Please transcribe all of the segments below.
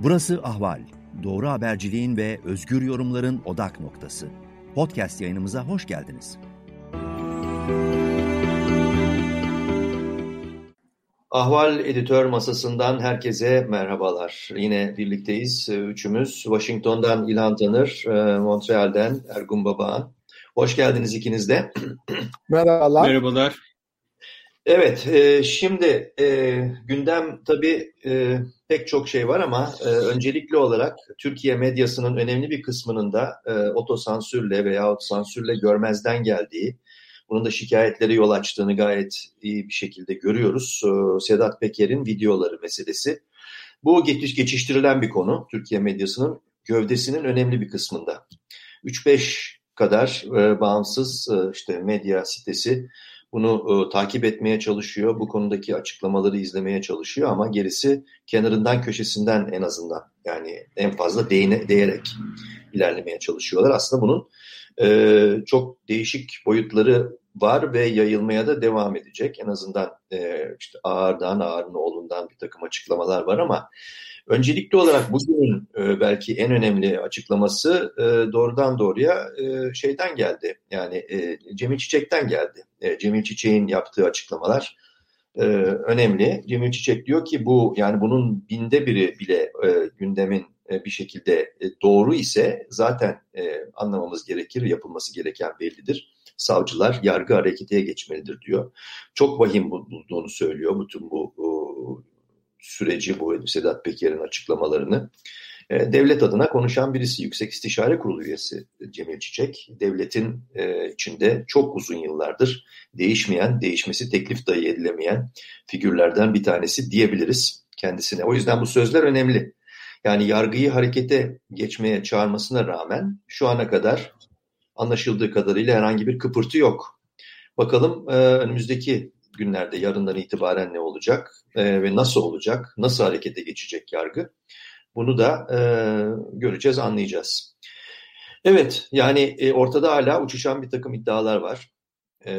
Burası Ahval. Doğru haberciliğin ve özgür yorumların odak noktası. Podcast yayınımıza hoş geldiniz. Ahval editör masasından herkese merhabalar. Yine birlikteyiz. Üçümüz Washington'dan İlhan Tanır, e, Montreal'den Ergun Babağan. Hoş geldiniz ikiniz de. Merhabalar. Merhabalar. Evet, e, şimdi e, gündem tabii e, pek çok şey var ama e, öncelikli olarak Türkiye medyasının önemli bir kısmının da e, otosansürle veya sansürle görmezden geldiği, bunun da şikayetlere yol açtığını gayet iyi bir şekilde görüyoruz. E, Sedat Peker'in videoları meselesi. Bu geçiş, geçiştirilen bir konu Türkiye medyasının gövdesinin önemli bir kısmında. 3-5 kadar e, bağımsız e, işte medya sitesi bunu e, takip etmeye çalışıyor. Bu konudaki açıklamaları izlemeye çalışıyor ama gerisi kenarından köşesinden en azından yani en fazla değine, değerek ilerlemeye çalışıyorlar. Aslında bunun e, çok değişik boyutları var ve yayılmaya da devam edecek. En azından e, işte Ağır'dan, Ağır'ın oğlundan bir takım açıklamalar var ama Öncelikli olarak bugünün e, belki en önemli açıklaması e, doğrudan doğruya e, şeyden geldi. Yani Cemil Çiçek'ten geldi. Cemil Çiçek'in yaptığı açıklamalar önemli. Cemil Çiçek diyor ki bu yani bunun binde biri bile gündemin bir şekilde doğru ise zaten anlamamız gerekir, yapılması gereken bellidir. Savcılar yargı hareketeye geçmelidir diyor. Çok vahim bulduğunu söylüyor bütün bu süreci bu Sedat Peker'in açıklamalarını. E, devlet adına konuşan birisi Yüksek İstişare Kurulu üyesi Cemil Çiçek. Devletin e, içinde çok uzun yıllardır değişmeyen, değişmesi teklif dahi edilemeyen figürlerden bir tanesi diyebiliriz kendisine. O yüzden bu sözler önemli. Yani yargıyı harekete geçmeye çağırmasına rağmen şu ana kadar anlaşıldığı kadarıyla herhangi bir kıpırtı yok. Bakalım e, önümüzdeki günlerde yarından itibaren ne olacak e, ve nasıl olacak, nasıl harekete geçecek yargı bunu da e, göreceğiz, anlayacağız. Evet, yani e, ortada hala uçuşan bir takım iddialar var. E,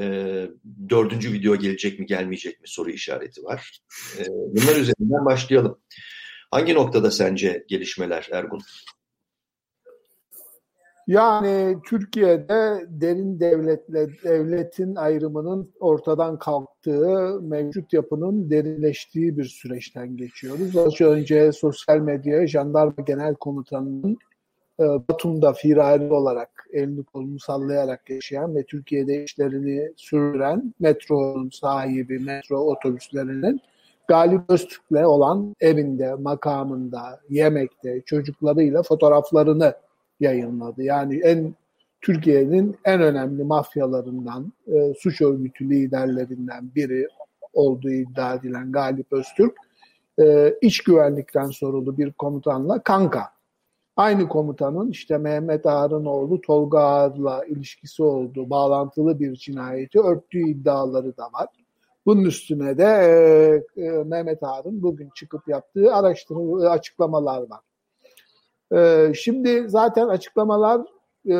dördüncü video gelecek mi gelmeyecek mi soru işareti var. E, bunlar üzerinden başlayalım. Hangi noktada sence gelişmeler Ergun? Yani Türkiye'de derin devletle devletin ayrımının ortadan kalktığı, mevcut yapının derinleştiği bir süreçten geçiyoruz. Az önce sosyal medya Jandarma Genel Komutanı'nın e, Batum'da firari olarak elini kolunu sallayarak yaşayan ve Türkiye'de işlerini sürdüren metronun sahibi, metro otobüslerinin Galip Öztürk'le olan evinde, makamında, yemekte, çocuklarıyla fotoğraflarını yayınladı. Yani en Türkiye'nin en önemli mafyalarından, e, suç örgütü liderlerinden biri olduğu iddia edilen Galip Öztürk, e, iç güvenlikten sorulu bir komutanla kanka. Aynı komutanın işte Mehmet Ağar'ın oğlu Tolga Ağar'la ilişkisi olduğu bağlantılı bir cinayeti örttüğü iddiaları da var. Bunun üstüne de e, e, Mehmet Ağar'ın bugün çıkıp yaptığı araştırma açıklamalar var. Ee, şimdi zaten açıklamalar e,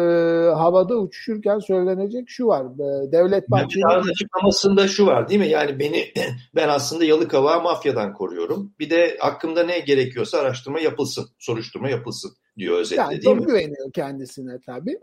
havada uçuşurken söylenecek şu var. E, Devlet Bahçeli... açıklamasında şu var değil mi? Yani beni ben aslında Yalıkava mafyadan koruyorum. Bir de hakkımda ne gerekiyorsa araştırma yapılsın, soruşturma yapılsın diyor özetle yani değil mi? Güveniyor kendisine tabii.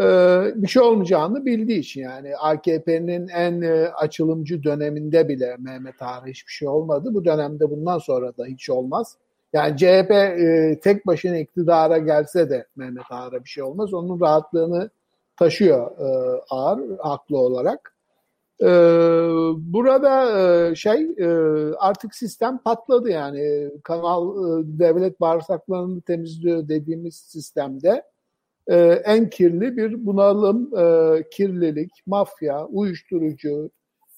Ee, bir şey olmayacağını bildiği için yani AKP'nin en e, açılımcı döneminde bile Mehmet Ağar hiçbir şey olmadı. Bu dönemde bundan sonra da hiç olmaz. Yani CHP e, tek başına iktidara gelse de Mehmet Ağar'a bir şey olmaz. Onun rahatlığını taşıyor e, Ağar haklı olarak. E, burada e, şey e, artık sistem patladı yani kanal e, devlet bağırsaklarını temizliyor dediğimiz sistemde e, en kirli bir bunalım, e, kirlilik, mafya, uyuşturucu,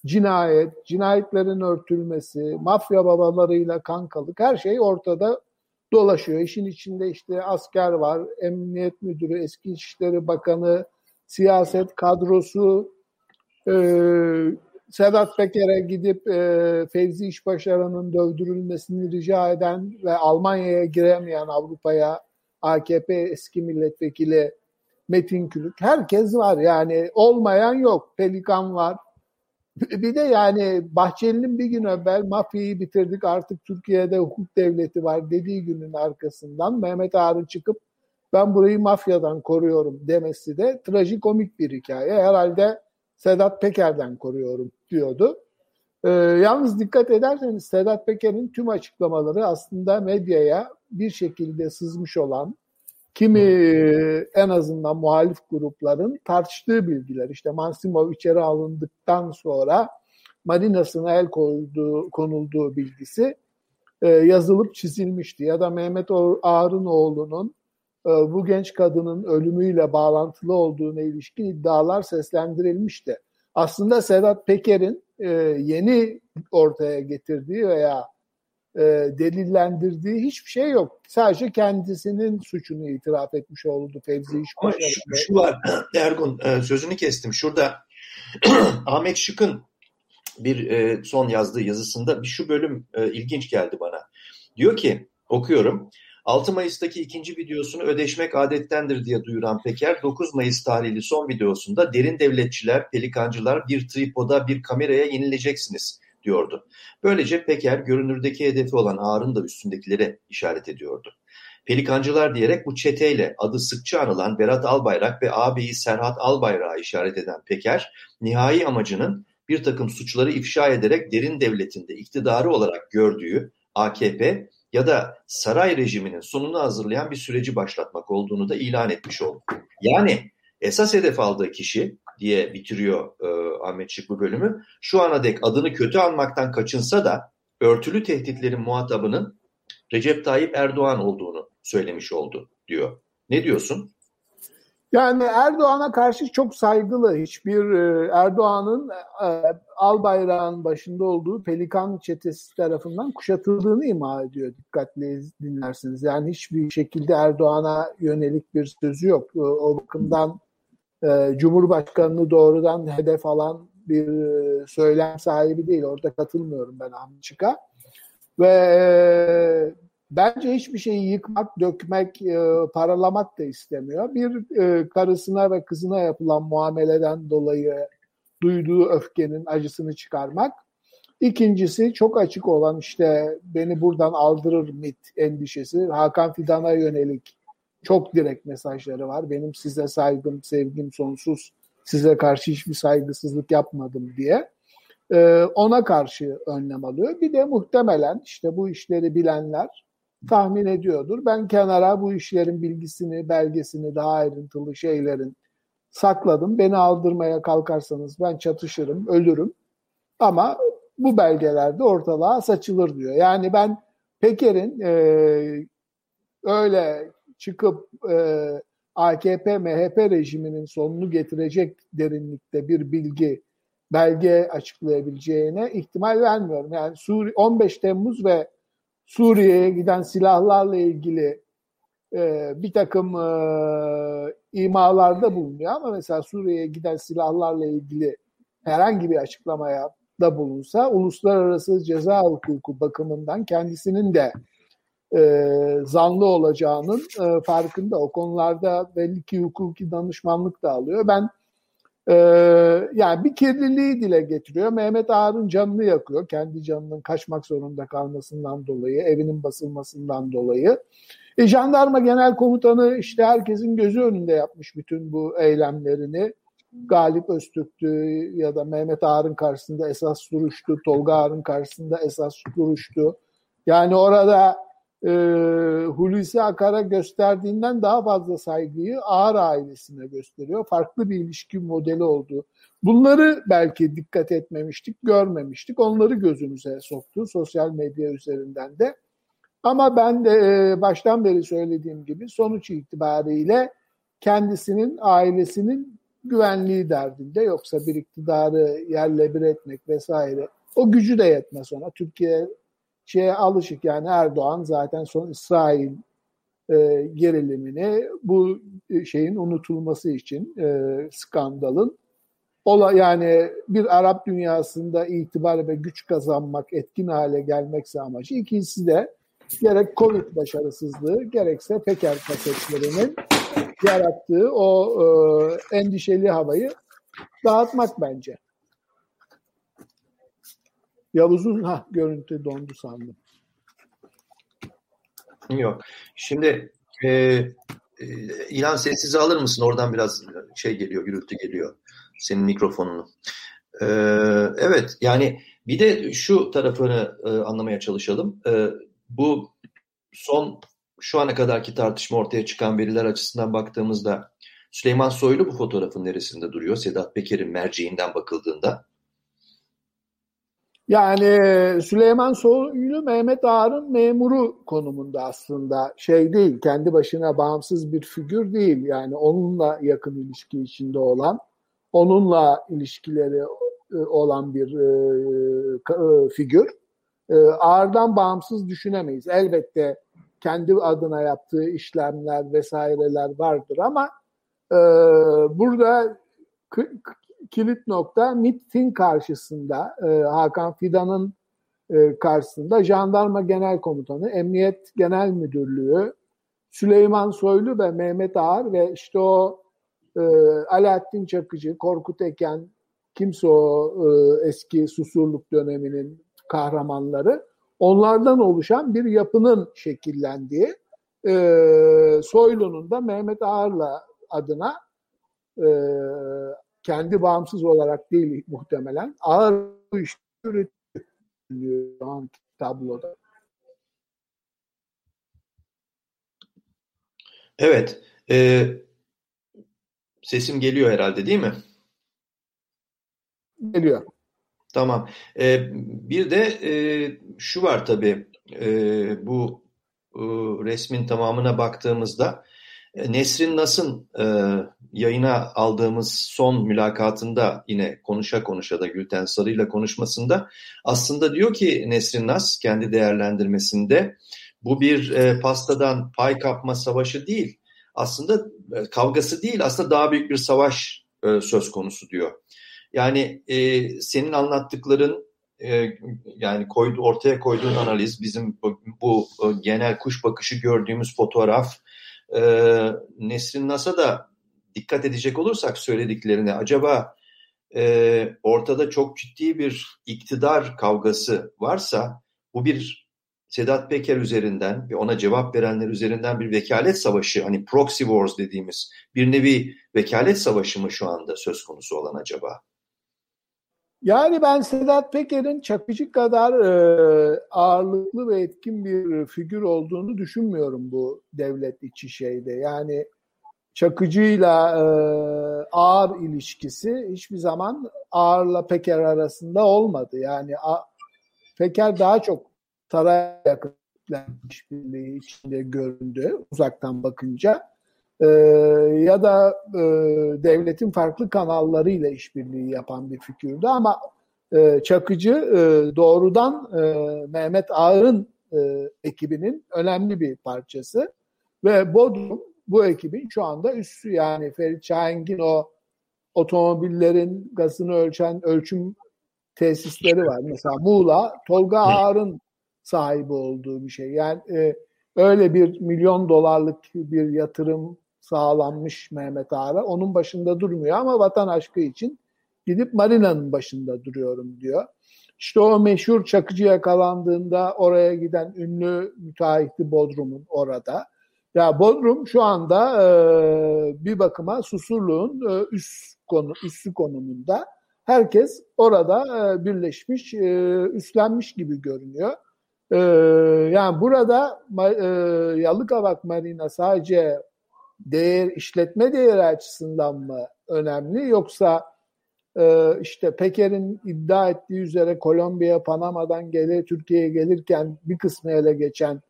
cinayet, cinayetlerin örtülmesi, mafya babalarıyla kankalık her şey ortada dolaşıyor. İşin içinde işte asker var, emniyet müdürü, eski İçişleri Bakanı, siyaset kadrosu, e, Sedat Peker'e gidip e, Fevzi İşbaşaran'ın dövdürülmesini rica eden ve Almanya'ya giremeyen Avrupa'ya AKP eski milletvekili Metin Külük. Herkes var yani olmayan yok. Pelikan var, Bir de yani Bahçeli'nin bir gün evvel mafyayı bitirdik artık Türkiye'de hukuk devleti var dediği günün arkasından Mehmet Ağar'ın çıkıp ben burayı mafyadan koruyorum demesi de trajikomik bir hikaye. Herhalde Sedat Peker'den koruyorum diyordu. Ee, yalnız dikkat ederseniz Sedat Peker'in tüm açıklamaları aslında medyaya bir şekilde sızmış olan kimi en azından muhalif grupların tartıştığı bilgiler. İşte Mansimov içeri alındıktan sonra marinasına el koyduğu, konulduğu bilgisi e, yazılıp çizilmişti. Ya da Mehmet Ağar'ın oğlunun e, bu genç kadının ölümüyle bağlantılı olduğuna ilişkin iddialar seslendirilmişti. Aslında Sedat Peker'in e, yeni ortaya getirdiği veya e, delillendirdiği hiçbir şey yok. Sadece kendisinin suçunu itiraf etmiş oldu Fevzi İşbaşı. Şu, şu var Ergun e, sözünü kestim. Şurada Ahmet Şık'ın bir e, son yazdığı yazısında bir şu bölüm e, ilginç geldi bana. Diyor ki okuyorum. 6 Mayıs'taki ikinci videosunu ödeşmek adettendir diye duyuran Peker 9 Mayıs tarihli son videosunda derin devletçiler, pelikancılar bir tripoda bir kameraya yenileceksiniz diyordu. Böylece Peker görünürdeki hedefi olan Ağar'ın da üstündekilere işaret ediyordu. Pelikancılar diyerek bu çeteyle adı sıkça anılan Berat Albayrak ve ağabeyi Serhat Albayrak'a işaret eden Peker, nihai amacının bir takım suçları ifşa ederek derin devletinde iktidarı olarak gördüğü AKP ya da saray rejiminin sonunu hazırlayan bir süreci başlatmak olduğunu da ilan etmiş oldu. Yani esas hedef aldığı kişi diye bitiriyor e, Ahmet Şık bu bölümü. Şu ana dek adını kötü almaktan kaçınsa da örtülü tehditlerin muhatabının Recep Tayyip Erdoğan olduğunu söylemiş oldu diyor. Ne diyorsun? Yani Erdoğan'a karşı çok saygılı. Hiçbir e, Erdoğan'ın e, Albayrak'ın başında olduğu Pelikan çetesi tarafından kuşatıldığını ima ediyor dikkatli dinlersiniz. Yani hiçbir şekilde Erdoğan'a yönelik bir sözü yok. O bakımdan e, Cumhurbaşkanı'nı doğrudan hedef alan bir söylem sahibi değil. Orada katılmıyorum ben Ahmet Çık'a. Ve bence hiçbir şeyi yıkmak, dökmek, e, paralamak da istemiyor. Bir e, karısına ve kızına yapılan muameleden dolayı duyduğu öfkenin acısını çıkarmak. İkincisi çok açık olan işte beni buradan aldırır mit endişesi. Hakan Fidan'a yönelik çok direkt mesajları var. Benim size saygım, sevgim sonsuz. Size karşı hiçbir saygısızlık yapmadım diye. Ee, ona karşı önlem alıyor. Bir de muhtemelen işte bu işleri bilenler tahmin ediyordur. Ben kenara bu işlerin bilgisini, belgesini, daha ayrıntılı şeylerin sakladım. Beni aldırmaya kalkarsanız ben çatışırım, ölürüm. Ama bu belgelerde ortalığa saçılır diyor. Yani ben Peker'in e, öyle çıkıp e, AKP MHP rejiminin sonunu getirecek derinlikte bir bilgi belge açıklayabileceğine ihtimal vermiyorum. Yani Suri 15 Temmuz ve Suriye'ye giden silahlarla ilgili e, bir takım e, imalarda bulunuyor ama mesela Suriye'ye giden silahlarla ilgili herhangi bir açıklamaya da bulunsa uluslararası ceza hukuku bakımından kendisinin de e, zanlı olacağının e, farkında. O konularda belli ki hukuki danışmanlık da alıyor. Ben e, yani bir kirliliği dile getiriyor. Mehmet Ağar'ın canını yakıyor. Kendi canının kaçmak zorunda kalmasından dolayı, evinin basılmasından dolayı. E, jandarma genel komutanı işte herkesin gözü önünde yapmış bütün bu eylemlerini. Galip Öztürk'tü ya da Mehmet Ağar'ın karşısında esas duruştu. Tolga Ağar'ın karşısında esas duruştu. Yani orada e, Hulusi Akar'a gösterdiğinden daha fazla saygıyı Ağar ailesine gösteriyor. Farklı bir ilişki modeli oldu. Bunları belki dikkat etmemiştik, görmemiştik. Onları gözümüze soktu sosyal medya üzerinden de. Ama ben de e, baştan beri söylediğim gibi sonuç itibariyle kendisinin, ailesinin güvenliği derdinde yoksa bir iktidarı yerle bir etmek vesaire o gücü de yetmez ona. Türkiye şeye alışık yani Erdoğan zaten son İsrail e, gerilimini bu şeyin unutulması için e, skandalın ola yani bir Arap dünyasında itibar ve güç kazanmak, etkin hale gelmekse amacı. İkincisi de gerek Covid başarısızlığı gerekse Peker kasetlerinin yarattığı o e, endişeli havayı dağıtmak bence. Yavuz'un ha görüntü dondu sandım. Yok. Şimdi e, e, İlhan sessize alır mısın? Oradan biraz şey geliyor, gürültü geliyor. Senin mikrofonunu. E, evet yani bir de şu tarafını e, anlamaya çalışalım. E, bu son şu ana kadarki tartışma ortaya çıkan veriler açısından baktığımızda Süleyman Soylu bu fotoğrafın neresinde duruyor? Sedat Peker'in merceğinden bakıldığında. Yani Süleyman Soylu Mehmet Ağar'ın memuru konumunda aslında şey değil, kendi başına bağımsız bir figür değil. Yani onunla yakın ilişki içinde olan, onunla ilişkileri e, olan bir e, e, figür. Ağar'dan bağımsız düşünemeyiz. Elbette kendi adına yaptığı işlemler vesaireler vardır ama burada kilit nokta MIT'in karşısında e, Hakan Fidan'ın e, karşısında Jandarma Genel Komutanı, Emniyet Genel Müdürlüğü, Süleyman Soylu ve Mehmet Ağar ve işte o e, Alaaddin Çakıcı, Korkut Eken, kimse o e, eski susurluk döneminin kahramanları onlardan oluşan bir yapının şekillendiği e, Soylu'nun da Mehmet Ağar'la adına e, kendi bağımsız olarak değil muhtemelen ağır iş üretiyor tabloda. Evet. E, sesim geliyor herhalde değil mi? Geliyor. Tamam. E, bir de e, şu var tabii e, bu e, resmin tamamına baktığımızda Nesrin Nas'ın e, yayına aldığımız son mülakatında yine konuşa konuşa da Gülten Sarı ile konuşmasında aslında diyor ki Nesrin Nas kendi değerlendirmesinde bu bir e, pastadan pay kapma savaşı değil aslında e, kavgası değil aslında daha büyük bir savaş e, söz konusu diyor. Yani e, senin anlattıkların e, yani koydu, ortaya koyduğun analiz bizim bu, bu e, genel kuş bakışı gördüğümüz fotoğraf e, Nesrin Nas'a da dikkat edecek olursak söylediklerine acaba e, ortada çok ciddi bir iktidar kavgası varsa bu bir Sedat Peker üzerinden ve ona cevap verenler üzerinden bir vekalet savaşı hani proxy wars dediğimiz bir nevi vekalet savaşı mı şu anda söz konusu olan acaba? Yani ben Sedat Peker'in Çakıcı kadar e, ağırlıklı ve etkin bir figür olduğunu düşünmüyorum bu devlet içi şeyde. Yani Çakıcı'yla e, ağır ilişkisi hiçbir zaman ağırla Peker arasında olmadı. Yani a, Peker daha çok saraya yakın işbirliği içinde göründü uzaktan bakınca e, ya da e, devletin farklı kanallarıyla işbirliği yapan bir figürdü ama e, Çakıcı e, doğrudan e, Mehmet Ağar'ın e, ekibinin önemli bir parçası ve Bodrum bu ekibin şu anda üssü yani Ferit Şahengin o otomobillerin gazını ölçen ölçüm tesisleri var. Mesela Muğla, Tolga Ağar'ın sahibi olduğu bir şey. Yani e, öyle bir milyon dolarlık bir yatırım sağlanmış Mehmet Ağar'a. Onun başında durmuyor ama vatan aşkı için gidip marinanın başında duruyorum diyor. İşte o meşhur Çakıcı yakalandığında oraya giden ünlü müteahhiti Bodrum'un orada. Ya Bodrum şu anda e, bir bakıma Susurluğun e, üst konu üssü konumunda. Herkes orada e, birleşmiş, e, üstlenmiş gibi görünüyor. E, yani burada e, Yalıkavak Marina sadece değer işletme değeri açısından mı önemli? Yoksa e, işte Peker'in iddia ettiği üzere Kolombiya, Panama'dan gele Türkiye'ye gelirken bir kısmı ele geçen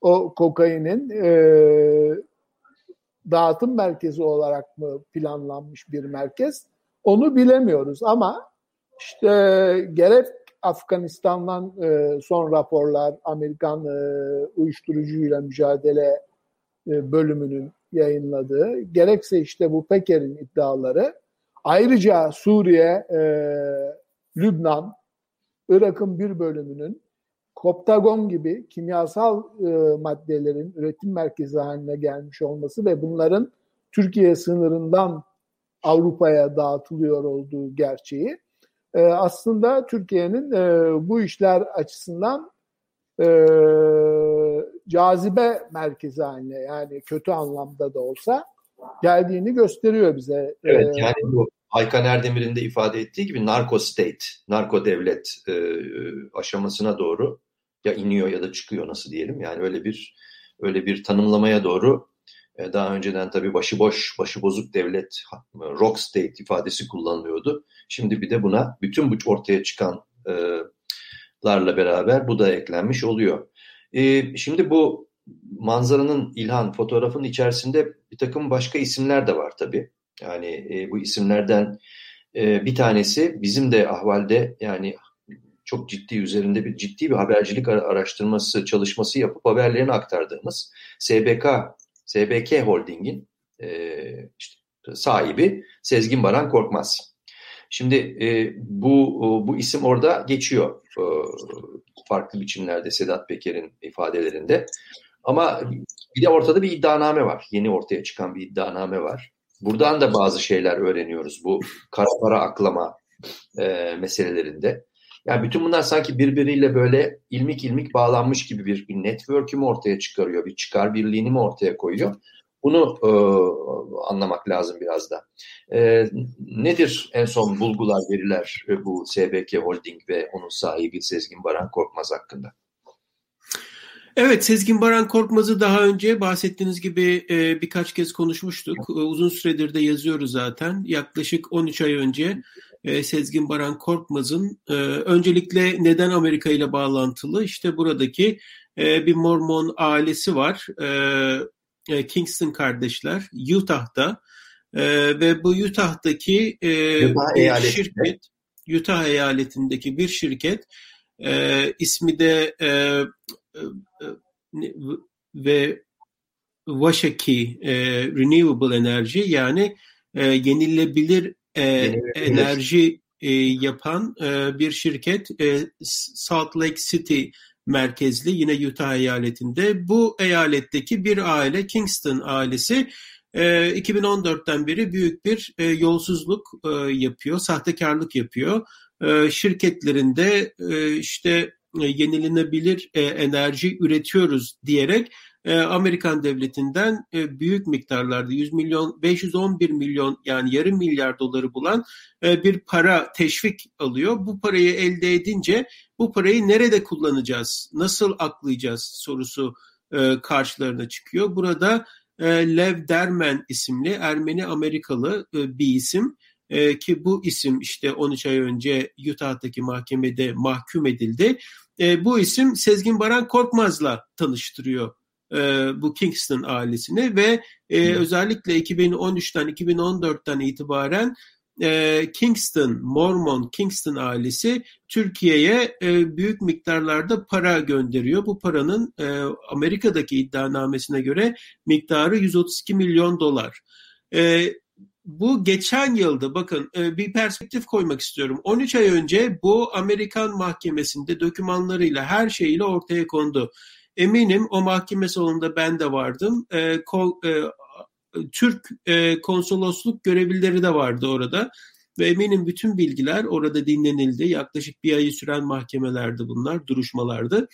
o kokainin e, dağıtım merkezi olarak mı planlanmış bir merkez? Onu bilemiyoruz ama işte gerek Afganistan'dan e, son raporlar Amerikan e, uyuşturucuyla mücadele e, bölümünün yayınladığı, gerekse işte bu Peker'in iddiaları, ayrıca Suriye, e, Lübnan, Irak'ın bir bölümünün Koptagon gibi kimyasal e, maddelerin üretim merkezi haline gelmiş olması ve bunların Türkiye sınırından Avrupa'ya dağıtılıyor olduğu gerçeği e, aslında Türkiye'nin e, bu işler açısından e, cazibe merkezi haline yani kötü anlamda da olsa geldiğini gösteriyor bize. Evet yani bu Aykan Erdemir'in de ifade ettiği gibi narko state, narko devlet e, aşamasına doğru ya iniyor ya da çıkıyor nasıl diyelim. Yani öyle bir öyle bir tanımlamaya doğru e, daha önceden tabii başıboş, başıbozuk devlet, rock state ifadesi kullanılıyordu. Şimdi bir de buna bütün bu ortaya çıkanlarla beraber bu da eklenmiş oluyor. E, şimdi bu manzaranın İlhan fotoğrafın içerisinde bir takım başka isimler de var tabii. Yani e, bu isimlerden e, bir tanesi bizim de ahvalde yani çok ciddi üzerinde bir ciddi bir habercilik araştırması çalışması yapıp haberlerini aktardığımız SBK SBK Holding'in e, işte sahibi Sezgin Baran Korkmaz. Şimdi e, bu bu isim orada geçiyor e, farklı biçimlerde Sedat Peker'in ifadelerinde. Ama bir de ortada bir iddianame var. Yeni ortaya çıkan bir iddianame var. Buradan da bazı şeyler öğreniyoruz bu kara para aklama e, meselelerinde. Yani bütün bunlar sanki birbiriyle böyle ilmik ilmik bağlanmış gibi bir, bir network'ü mü ortaya çıkarıyor, bir çıkar birliğini mi ortaya koyuyor? Bunu e, anlamak lazım biraz da. E, nedir en son bulgular, veriler e, bu SBK Holding ve onun sahibi Sezgin Baran Korkmaz hakkında? Evet, Sezgin Baran Korkmaz'ı daha önce bahsettiğiniz gibi e, birkaç kez konuşmuştuk. E, uzun süredir de yazıyoruz zaten. Yaklaşık 13 ay önce e, Sezgin Baran Korkmaz'ın e, öncelikle neden Amerika ile bağlantılı? İşte buradaki e, bir Mormon ailesi var. E, e, Kingston kardeşler Utah'da e, ve bu Utah'daki e, Utah şirket Utah eyaletindeki bir şirket e, ismi de e, e, ve Washaki e, Renewable Energy yani e, yenilebilir e, enerji e, yapan e, bir şirket e, Salt Lake City merkezli yine Utah eyaletinde. Bu eyaletteki bir aile Kingston ailesi e, 2014'ten beri büyük bir e, yolsuzluk e, yapıyor, sahtekarlık yapıyor. E, şirketlerinde e, işte e, yenilenebilir e, enerji üretiyoruz diyerek e, Amerikan devletinden e, büyük miktarlarda 100 milyon 511 milyon yani yarım milyar doları bulan e, bir para teşvik alıyor. Bu parayı elde edince bu parayı nerede kullanacağız, nasıl aklayacağız sorusu karşılarına çıkıyor. Burada Lev Dermen isimli Ermeni Amerikalı bir isim ki bu isim işte 13 ay önce Utah'taki mahkemede mahkum edildi. bu isim Sezgin Baran Korkmaz'la tanıştırıyor e, bu Kingston ailesini ve e, özellikle 2013'ten 2014'ten itibaren e, Kingston, Mormon Kingston ailesi Türkiye'ye e, büyük miktarlarda para gönderiyor. Bu paranın e, Amerika'daki iddianamesine göre miktarı 132 milyon dolar. E, bu geçen yılda bakın e, bir perspektif koymak istiyorum. 13 ay önce bu Amerikan mahkemesinde dokümanlarıyla her şeyiyle ortaya kondu. Eminim o mahkeme salonunda ben de vardım. E, ko, e, Türk e, konsolosluk görevlileri de vardı orada. Ve eminim bütün bilgiler orada dinlenildi. Yaklaşık bir ayı süren mahkemelerdi bunlar, duruşmalardı.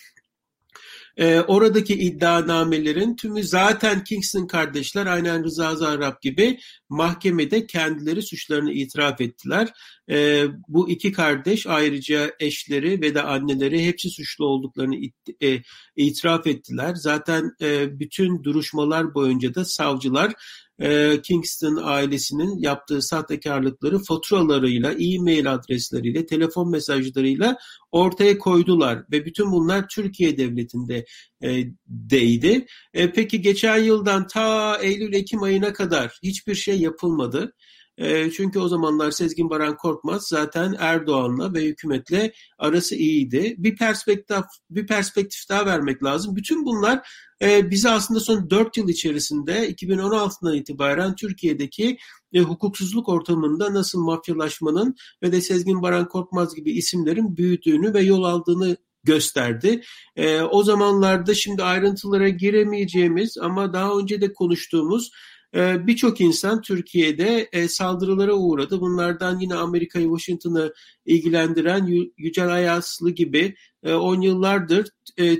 E, oradaki iddianamelerin tümü zaten Kingston kardeşler aynen Rıza Zarrab gibi mahkemede kendileri suçlarını itiraf ettiler. E, bu iki kardeş ayrıca eşleri ve de anneleri hepsi suçlu olduklarını it, e, itiraf ettiler. Zaten e, bütün duruşmalar boyunca da savcılar e, Kingston ailesinin yaptığı sahtekarlıkları faturalarıyla, e-mail adresleriyle, telefon mesajlarıyla ortaya koydular ve bütün bunlar Türkiye devletinde e, deydi. E, peki geçen yıldan ta Eylül-Ekim ayına kadar hiçbir şey yapılmadı. E, çünkü o zamanlar Sezgin Baran Korkmaz zaten Erdoğan'la ve hükümetle arası iyiydi. Bir perspektif bir perspektif daha vermek lazım. Bütün bunlar e, bize aslında son 4 yıl içerisinde 2016'dan itibaren Türkiye'deki e, hukuksuzluk ortamında nasıl mafyalaşmanın ve de Sezgin Baran Korkmaz gibi isimlerin büyüdüğünü ve yol aldığını gösterdi. E, o zamanlarda şimdi ayrıntılara giremeyeceğimiz ama daha önce de konuştuğumuz e, birçok insan Türkiye'de e, saldırılara uğradı. Bunlardan yine Amerika'yı, Washington'ı ilgilendiren Yücel Ayaslı gibi 10 yıllardır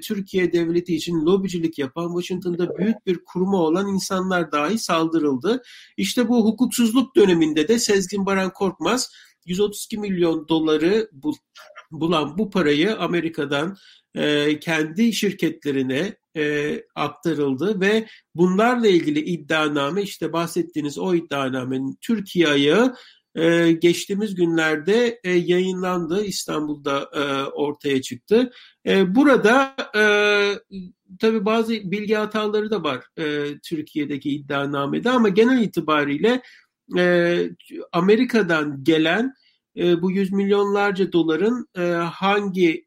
Türkiye devleti için lobicilik yapan, Washington'da büyük bir kuruma olan insanlar dahi saldırıldı. İşte bu hukuksuzluk döneminde de Sezgin Baran Korkmaz 132 milyon doları bulan bu parayı Amerika'dan kendi şirketlerine e, aktarıldı ve bunlarla ilgili iddianame işte bahsettiğiniz o iddianamenin Türkiye ayağı e, geçtiğimiz günlerde e, yayınlandı İstanbul'da e, ortaya çıktı. E, burada e, tabii bazı bilgi hataları da var Türkiye'deki iddianamede ama genel itibariyle Amerika'dan gelen bu yüz milyonlarca doların hangi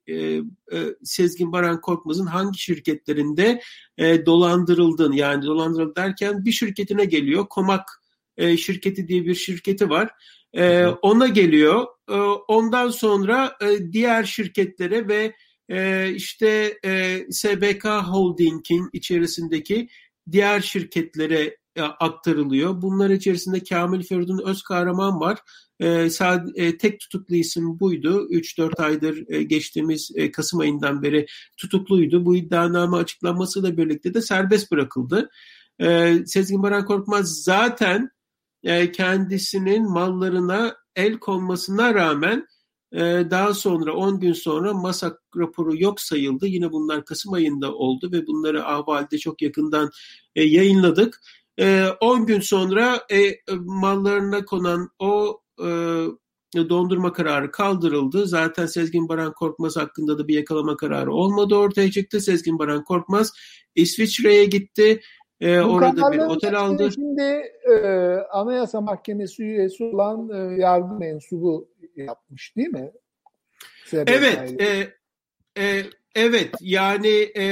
Sezgin Baran Korkmaz'ın hangi şirketlerinde e, dolandırıldığını yani dolandırıldı derken bir şirketine geliyor. Komak e, şirketi diye bir şirketi var. E, ona geliyor. E, ondan sonra e, diğer şirketlere ve e, işte e, SBK Holding'in içerisindeki diğer şirketlere e, aktarılıyor. Bunlar içerisinde Kamil Feridun Özkahraman var. E, sad, e, tek tutuklu isim buydu. 3-4 aydır e, geçtiğimiz e, Kasım ayından beri tutukluydu. Bu iddianame açıklanmasıyla birlikte de serbest bırakıldı. E, Sezgin Baran Korkmaz zaten e, kendisinin mallarına el konmasına rağmen e, daha sonra 10 gün sonra MASAK raporu yok sayıldı. Yine bunlar Kasım ayında oldu ve bunları Ahval'de çok yakından e, yayınladık. 10 e, gün sonra mallarına konan o dondurma kararı kaldırıldı. Zaten Sezgin Baran Korkmaz hakkında da bir yakalama kararı olmadı ortaya çıktı. Sezgin Baran Korkmaz İsviçre'ye gitti. E, orada bir otel aldı. Şimdi e, Anayasa Mahkemesi üyesi olan e, yargı mensubu yapmış değil mi? SBK'yı. Evet. E, e, evet yani e,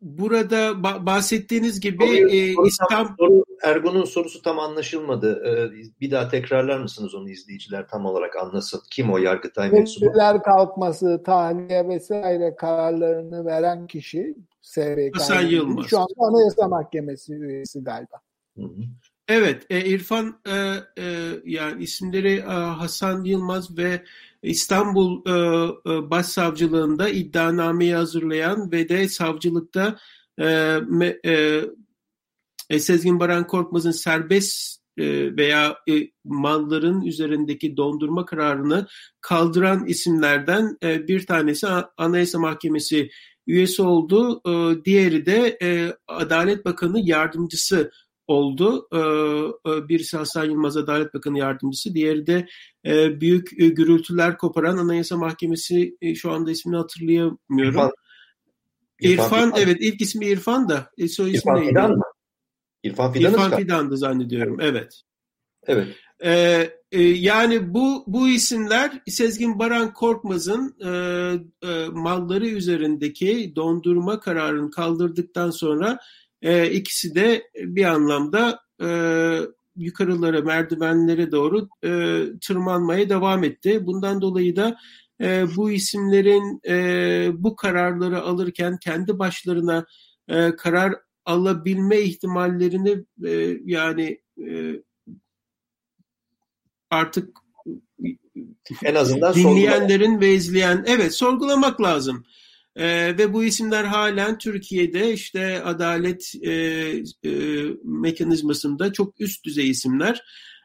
burada bahsettiğiniz gibi soru, e, İstanbul... Soru, Ergun'un sorusu tam anlaşılmadı. Ee, bir daha tekrarlar mısınız onu izleyiciler tam olarak anlasın. Kim o Yargıtay mensubu? Tedbirler kalkması, tahliye vesaire kararlarını veren kişi SBK. Hasan Yılmaz. Şu anda Anayasa Mahkemesi üyesi galiba. Hı hı. Evet, e, İrfan e, e, yani isimleri e, Hasan Yılmaz ve İstanbul e, e, Başsavcılığında iddianameyi hazırlayan ve de savcılıkta e, e, e, Sezgin Baran Korkmaz'ın serbest e, veya e, malların üzerindeki dondurma kararını kaldıran isimlerden e, bir tanesi Anayasa Mahkemesi üyesi oldu. E, diğeri de e, Adalet Bakanı yardımcısı oldu. Ee, birisi Hasan Yılmaz Adalet Bakanı Yardımcısı, diğeri de e, büyük e, gürültüler koparan Anayasa Mahkemesi e, şu anda ismini hatırlayamıyorum. İrfan, İrfan, İrfan evet ilk ismi İrfan da soy ismi İrfan Fidan mı? İrfan Fidan'ı İrfan Fidan'dı zannediyorum evet. Evet. Ee, e, yani bu bu isimler Sezgin Baran Korkmaz'ın e, e, malları üzerindeki dondurma kararını kaldırdıktan sonra e, ikisi de bir anlamda e, yukarılara, merdivenlere doğru e, tırmanmaya devam etti. Bundan dolayı da e, bu isimlerin e, bu kararları alırken kendi başlarına e, karar alabilme ihtimallerini e, yani e, artık en azından dinleyenlerin ve izleyen evet sorgulamak lazım. E, ve bu isimler halen Türkiye'de işte adalet e, e, mekanizmasında çok üst düzey isimler.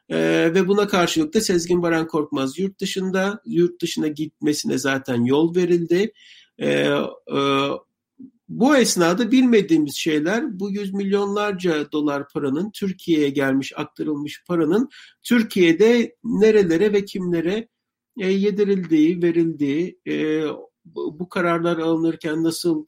E, ve buna karşılık da Sezgin Baran Korkmaz yurt dışında, yurt dışına gitmesine zaten yol verildi. E, e, bu esnada bilmediğimiz şeyler bu yüz milyonlarca dolar paranın Türkiye'ye gelmiş aktarılmış paranın Türkiye'de nerelere ve kimlere e, yedirildiği, verildiği, e, bu kararlar alınırken nasıl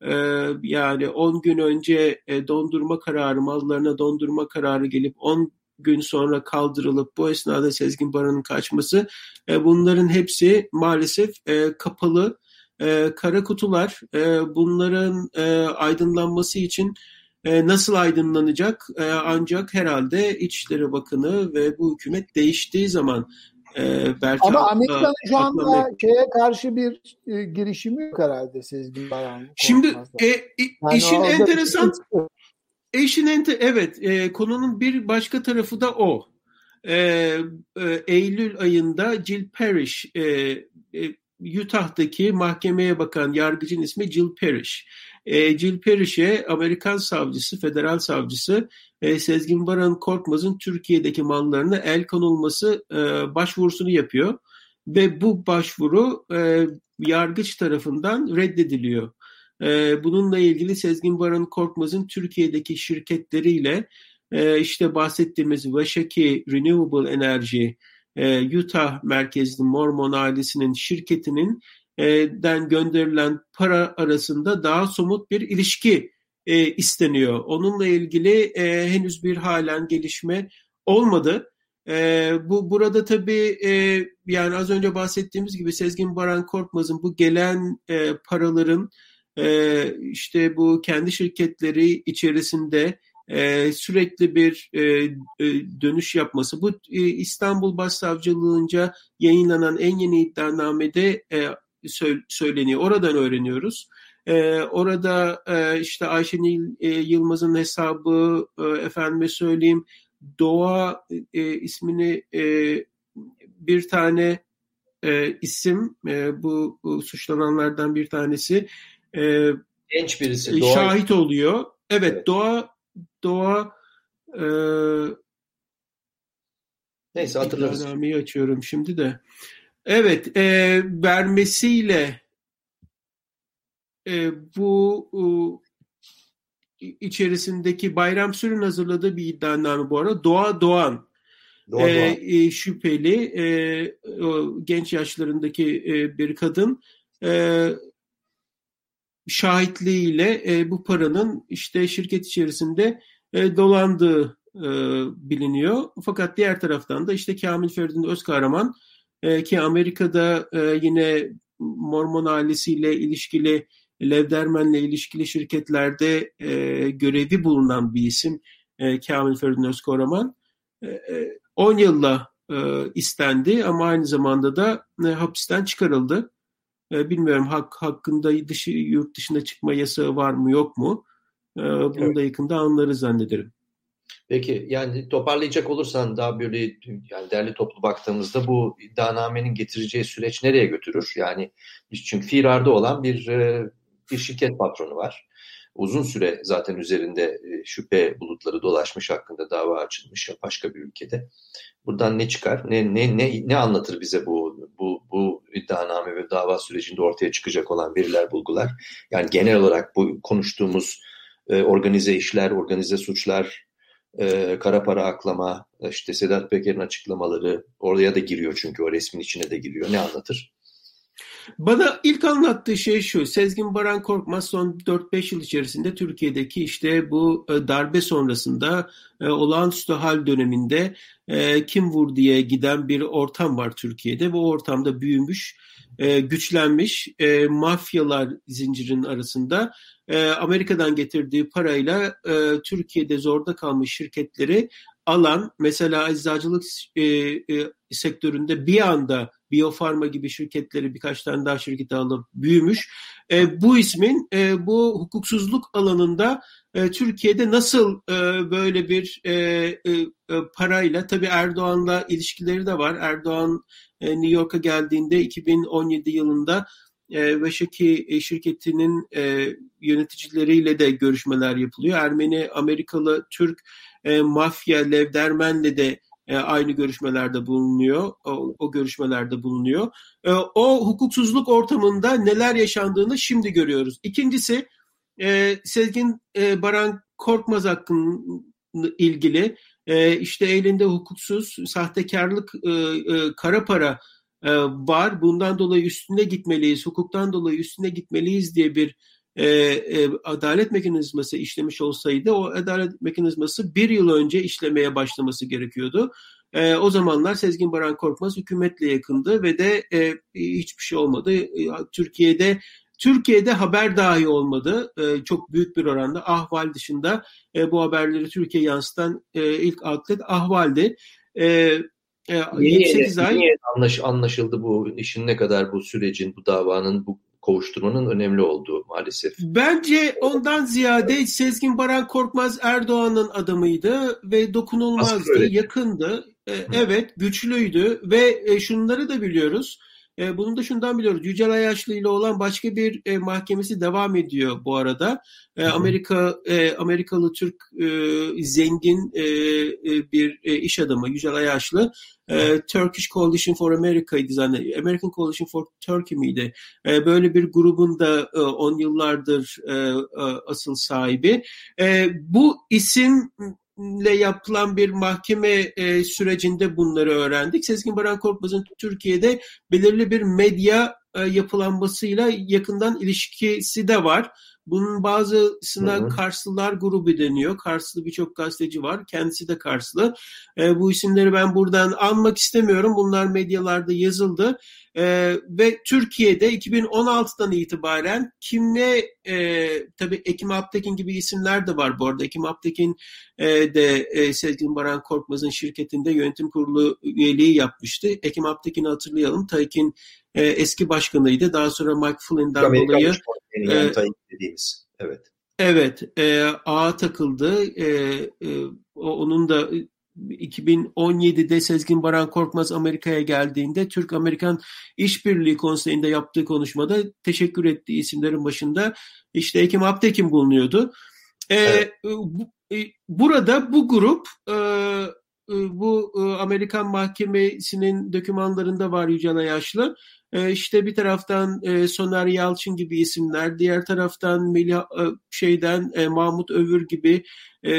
e, yani 10 gün önce e, dondurma kararı mallarına dondurma kararı gelip 10 gün sonra kaldırılıp bu esnada Sezgin Baran'ın kaçması e, bunların hepsi maalesef e, kapalı e, kara kutular. E, bunların e, aydınlanması için e, nasıl aydınlanacak? E, ancak herhalde İçişleri Bakanı ve bu hükümet değiştiği zaman e, belki Ama Amerika'nın şu anda şeye karşı bir e, girişimi yok herhalde Sezgin Baran. Şimdi e, yani işin enteresan Eşin ente evet e, konunun bir başka tarafı da o. E, e, Eylül ayında Jill Parrish e, e, Utah'daki mahkemeye bakan yargıcın ismi Jill Parrish. E, Jill Parrish'e Amerikan savcısı, federal savcısı e, Sezgin Baran Korkmaz'ın Türkiye'deki mallarına el konulması e, başvurusunu yapıyor. Ve bu başvuru e, yargıç tarafından reddediliyor. E, bununla ilgili Sezgin Baran Korkmaz'ın Türkiye'deki şirketleriyle işte bahsettiğimiz Vaşaki Renewable Energy, Utah merkezli Mormon ailesinin şirketinin den gönderilen para arasında daha somut bir ilişki e, isteniyor. Onunla ilgili e, henüz bir halen gelişme olmadı. E, bu burada tabii e, yani az önce bahsettiğimiz gibi Sezgin Baran Korkmaz'ın bu gelen e, paraların e, işte bu kendi şirketleri içerisinde e, sürekli bir e, e, dönüş yapması. Bu e, İstanbul Başsavcılığınca yayınlanan en yeni iddianamede e, söyleniyor. Oradan öğreniyoruz. E, orada e, işte Ayşenil e, Yılmaz'ın hesabı, e, efendime söyleyeyim, Doğa e, ismini e, bir tane e, isim, e, bu, bu suçlananlardan bir tanesi. E, Genç birisi. Doğa... Şahit oluyor. Evet, evet. Doğa Doğa e, Neyse hatırlarız. Açıyorum şimdi de. Evet, e, vermesiyle e, bu e, içerisindeki Bayram Sürün hazırladığı bir iddianame bu arada. Doğa Doğan. Doğa, e. E, şüpheli e, o genç yaşlarındaki e, bir kadın e, şahitliğiyle e, bu paranın işte şirket içerisinde e, dolandığı e, biliniyor. Fakat diğer taraftan da işte Kamil Feridun Özkahraman e, ki Amerika'da e, yine Mormon ailesiyle ilişkili Levdermen'le ilişkili şirketlerde e, görevi bulunan bir isim e, Kamil Feridun Özkahraman. E, 10 e, yılla e, istendi ama aynı zamanda da e, hapisten çıkarıldı. E, bilmiyorum hak hakkında dışı yurt dışına çıkma yasağı var mı yok mu? E, bunu evet. da yakında anlarız zannederim. Peki yani toparlayacak olursan daha böyle yani derli toplu baktığımızda bu iddianamenin getireceği süreç nereye götürür? Yani çünkü firarda olan bir e, bir şirket patronu var. Uzun süre zaten üzerinde şüphe bulutları dolaşmış hakkında dava açılmış başka bir ülkede. Buradan ne çıkar? Ne ne ne ne anlatır bize bu bu bu iddianame ve dava sürecinde ortaya çıkacak olan veriler, bulgular? Yani genel olarak bu konuştuğumuz e, organize işler, organize suçlar, e, kara para aklama, işte Sedat Peker'in açıklamaları oraya da giriyor çünkü o resmin içine de giriyor. Ne anlatır? Bana ilk anlattığı şey şu. Sezgin Baran Korkmaz son 4-5 yıl içerisinde Türkiye'deki işte bu e, darbe sonrasında e, olağanüstü hal döneminde e, kim vur diye giden bir ortam var Türkiye'de. Bu ortamda büyümüş, güçlenmiş mafyalar zincirin arasında Amerika'dan getirdiği parayla Türkiye'de zorda kalmış şirketleri alan mesela eczacılık e, e, sektöründe bir anda Biofarma gibi şirketleri birkaç tane daha şirketi alıp büyümüş. E, bu ismin e, bu hukuksuzluk alanında e, Türkiye'de nasıl e, böyle bir e, e, e parayla tabii Erdoğan'la ilişkileri de var. Erdoğan e, New York'a geldiğinde 2017 yılında e, Veşaki e, şirketinin e, yöneticileriyle de görüşmeler yapılıyor. Ermeni, Amerikalı, Türk e, mafya, Levdermen'le de e, aynı görüşmelerde bulunuyor. O, o görüşmelerde bulunuyor. E, o hukuksuzluk ortamında neler yaşandığını şimdi görüyoruz. İkincisi e, Sezgin e, Baran Korkmaz hakkında ilgili e, işte elinde hukuksuz sahtekarlık e, e, kara para e, var. Bundan dolayı üstüne gitmeliyiz, hukuktan dolayı üstüne gitmeliyiz diye bir e, e, adalet mekanizması işlemiş olsaydı o adalet mekanizması bir yıl önce işlemeye başlaması gerekiyordu. E, o zamanlar Sezgin Baran Korkmaz hükümetle yakındı ve de e, hiçbir şey olmadı. E, Türkiye'de Türkiye'de haber dahi olmadı. E, çok büyük bir oranda ahval dışında e, bu haberleri Türkiye yansıtan e, ilk outlet ahvaldi. E, e, niye, 8 ay. Niye anlaş, anlaşıldı bu işin ne kadar bu sürecin, bu davanın bu kovuşturmanın önemli olduğu maalesef. Bence ondan ziyade Sezgin Baran Korkmaz Erdoğan'ın adamıydı ve dokunulmazdı, yakındı. E, evet, güçlüydü ve e, şunları da biliyoruz. E, bunu da şundan biliyoruz. Yücel Ayaşlı ile olan başka bir e, mahkemesi devam ediyor bu arada. E, Amerika e, Amerikalı Türk e, zengin e, e, bir e, iş adamı Yücel Ayaşlı e, Turkish Coalition for America'ydı zannediyorum. American Coalition for Turkey miydi? E, böyle bir grubun da 10 e, yıllardır e, e, asıl sahibi. E, bu isim ile yapılan bir mahkeme e, sürecinde bunları öğrendik. Sezgin Baran Korkmaz'ın Türkiye'de belirli bir medya e, yapılanmasıyla yakından ilişkisi de var. Bunun bazısına hı hı. Karslılar grubu deniyor. Karslı birçok gazeteci var. Kendisi de Karslı. E, bu isimleri ben buradan anmak istemiyorum. Bunlar medyalarda yazıldı. E, ve Türkiye'de 2016'dan itibaren kimle e, tabii Ekim Aptekin gibi isimler de var bu arada. Ekim Aptekin e, de e, Sezgin Baran Korkmaz'ın şirketinde yönetim kurulu üyeliği yapmıştı. Ekim Aptekin'i hatırlayalım. Taykin e, eski başkanıydı. Daha sonra Mike Flynn'den Amerika dolayı e, dediğimiz. Evet. Evet, e, ağa takıldı. E, e, onun da 2017'de Sezgin Baran Korkmaz Amerika'ya geldiğinde Türk-Amerikan İşbirliği Konseyi'nde yaptığı konuşmada teşekkür ettiği isimlerin başında işte Ekim Aptekin bulunuyordu. E, evet. bu, e, burada bu grup e, e bu e, Amerikan Mahkemesi'nin dokümanlarında var Yücel Ayaşlı. E, işte bir taraftan e, Soner Yalçın gibi isimler, diğer taraftan Melih e, şeyden Mahmut Övür gibi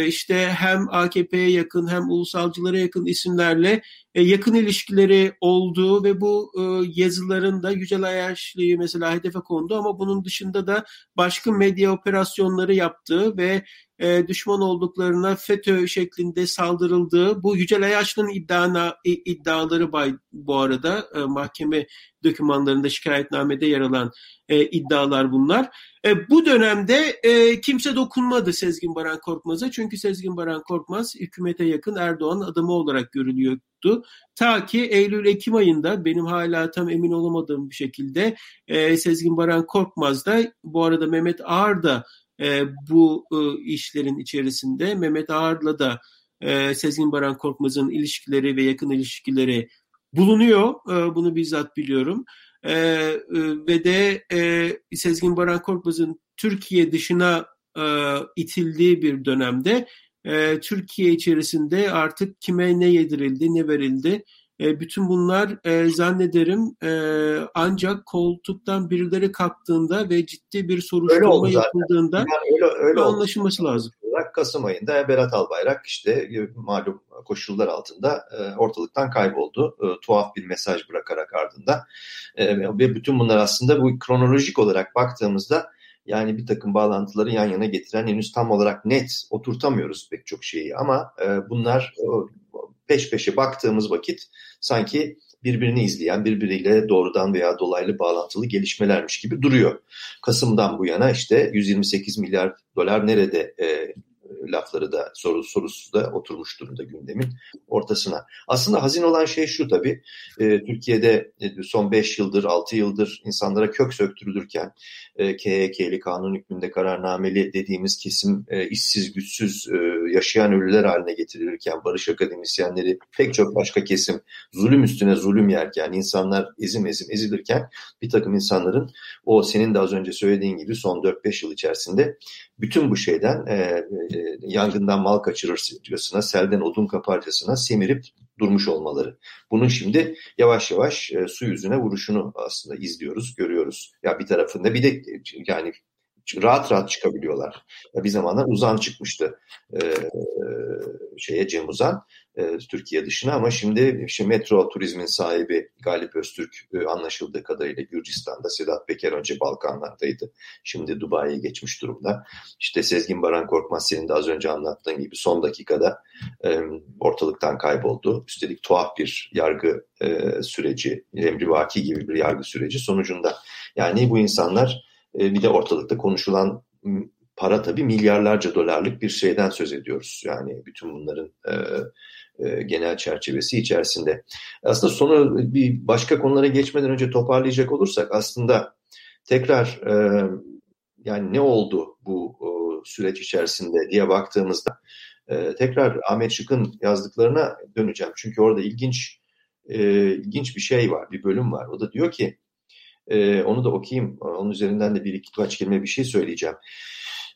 işte hem AKP'ye yakın hem ulusalcılara yakın isimlerle yakın ilişkileri olduğu ve bu yazıların da Yücel Ayaşlı'yı mesela hedefe kondu ama bunun dışında da başka medya operasyonları yaptığı ve e, düşman olduklarına FETÖ şeklinde saldırıldığı bu Yücel Ayaşlı'nın iddiana, iddiaları bay, bu arada e, mahkeme dokümanlarında şikayetnamede yer alan e, iddialar bunlar. E, bu dönemde e, kimse dokunmadı Sezgin Baran Korkmaz'a çünkü Sezgin Baran Korkmaz hükümete yakın Erdoğan adamı olarak görülüyordu. Ta ki Eylül-Ekim ayında benim hala tam emin olamadığım bir şekilde e, Sezgin Baran Korkmaz da bu arada Mehmet Ağar da e, bu e, işlerin içerisinde Mehmet Ağar'la da e, Sezgin Baran Korkmaz'ın ilişkileri ve yakın ilişkileri bulunuyor. E, bunu bizzat biliyorum. E, e, ve de e, Sezgin Baran Korkmaz'ın Türkiye dışına e, itildiği bir dönemde e, Türkiye içerisinde artık kime ne yedirildi, ne verildi e, bütün bunlar e, zannederim e, ancak koltuktan birileri kalktığında ve ciddi bir soruşturma yapıldığında yani öyle, öyle anlaşılması oldu. lazım. Kasım ayında Berat Albayrak işte e, malum koşullar altında e, ortalıktan kayboldu. E, tuhaf bir mesaj bırakarak ardında. E, ve bütün bunlar aslında bu kronolojik olarak baktığımızda yani bir takım bağlantıları yan yana getiren henüz tam olarak net oturtamıyoruz pek çok şeyi ama e, bunlar peş peşe baktığımız vakit sanki birbirini izleyen, birbiriyle doğrudan veya dolaylı bağlantılı gelişmelermiş gibi duruyor. Kasım'dan bu yana işte 128 milyar dolar nerede e, lafları da soru, sorusu da oturmuş durumda gündemin ortasına. Aslında hazin olan şey şu tabii. E, Türkiye'de e, son 5 yıldır, 6 yıldır insanlara kök söktürülürken e, KHK'li kanun hükmünde kararnameli dediğimiz kesim e, işsiz, güçsüz, e, yaşayan ölüler haline getirilirken barış akademisyenleri pek çok başka kesim zulüm üstüne zulüm yerken insanlar ezim ezim ezilirken bir takım insanların o senin de az önce söylediğin gibi son 4-5 yıl içerisinde bütün bu şeyden e, e, yangından mal kaçırırcasına, selden odun kaparcasına semirip durmuş olmaları. Bunun şimdi yavaş yavaş e, su yüzüne vuruşunu aslında izliyoruz, görüyoruz. Ya bir tarafında bir de yani rahat rahat çıkabiliyorlar. Bir zamanlar Uzan çıkmıştı e, şeye Cem Uzan e, Türkiye dışına ama şimdi işte metro turizmin sahibi Galip Öztürk e, anlaşıldığı kadarıyla Gürcistan'da Sedat Peker önce Balkanlardaydı. Şimdi Dubai'ye geçmiş durumda. İşte Sezgin Baran Korkmaz senin de az önce anlattığın gibi son dakikada e, ortalıktan kayboldu. Üstelik tuhaf bir yargı e, süreci, emrivaki gibi bir yargı süreci sonucunda. Yani bu insanlar e, bir de ortalıkta konuşulan para tabii milyarlarca dolarlık bir şeyden söz ediyoruz. Yani bütün bunların e, e, genel çerçevesi içerisinde. Aslında sonu bir başka konulara geçmeden önce toparlayacak olursak aslında tekrar e, yani ne oldu bu e, süreç içerisinde diye baktığımızda e, tekrar Ahmet Şık'ın yazdıklarına döneceğim. Çünkü orada ilginç e, ilginç bir şey var, bir bölüm var. O da diyor ki, e, onu da okuyayım, onun üzerinden de bir iki kaç kelime bir şey söyleyeceğim.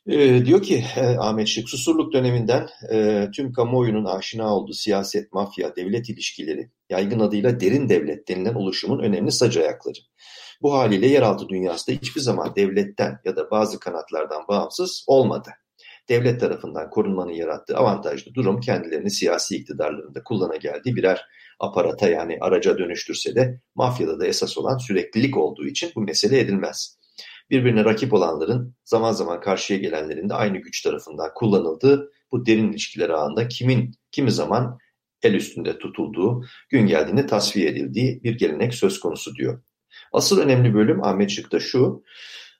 E, diyor ki e, Ahmet Şık, Susurluk döneminden e, tüm kamuoyunun aşina olduğu siyaset, mafya, devlet ilişkileri, yaygın adıyla derin devlet denilen oluşumun önemli sac ayakları. Bu haliyle yeraltı dünyası da hiçbir zaman devletten ya da bazı kanatlardan bağımsız olmadı. Devlet tarafından korunmanın yarattığı avantajlı durum kendilerini siyasi iktidarlarında kullana geldiği birer aparata yani araca dönüştürse de mafyada da esas olan süreklilik olduğu için bu mesele edilmez. Birbirine rakip olanların zaman zaman karşıya gelenlerin de aynı güç tarafından kullanıldığı bu derin ilişkiler ağında kimin kimi zaman el üstünde tutulduğu, gün geldiğinde tasfiye edildiği bir gelenek söz konusu diyor. Asıl önemli bölüm Ahmet şu,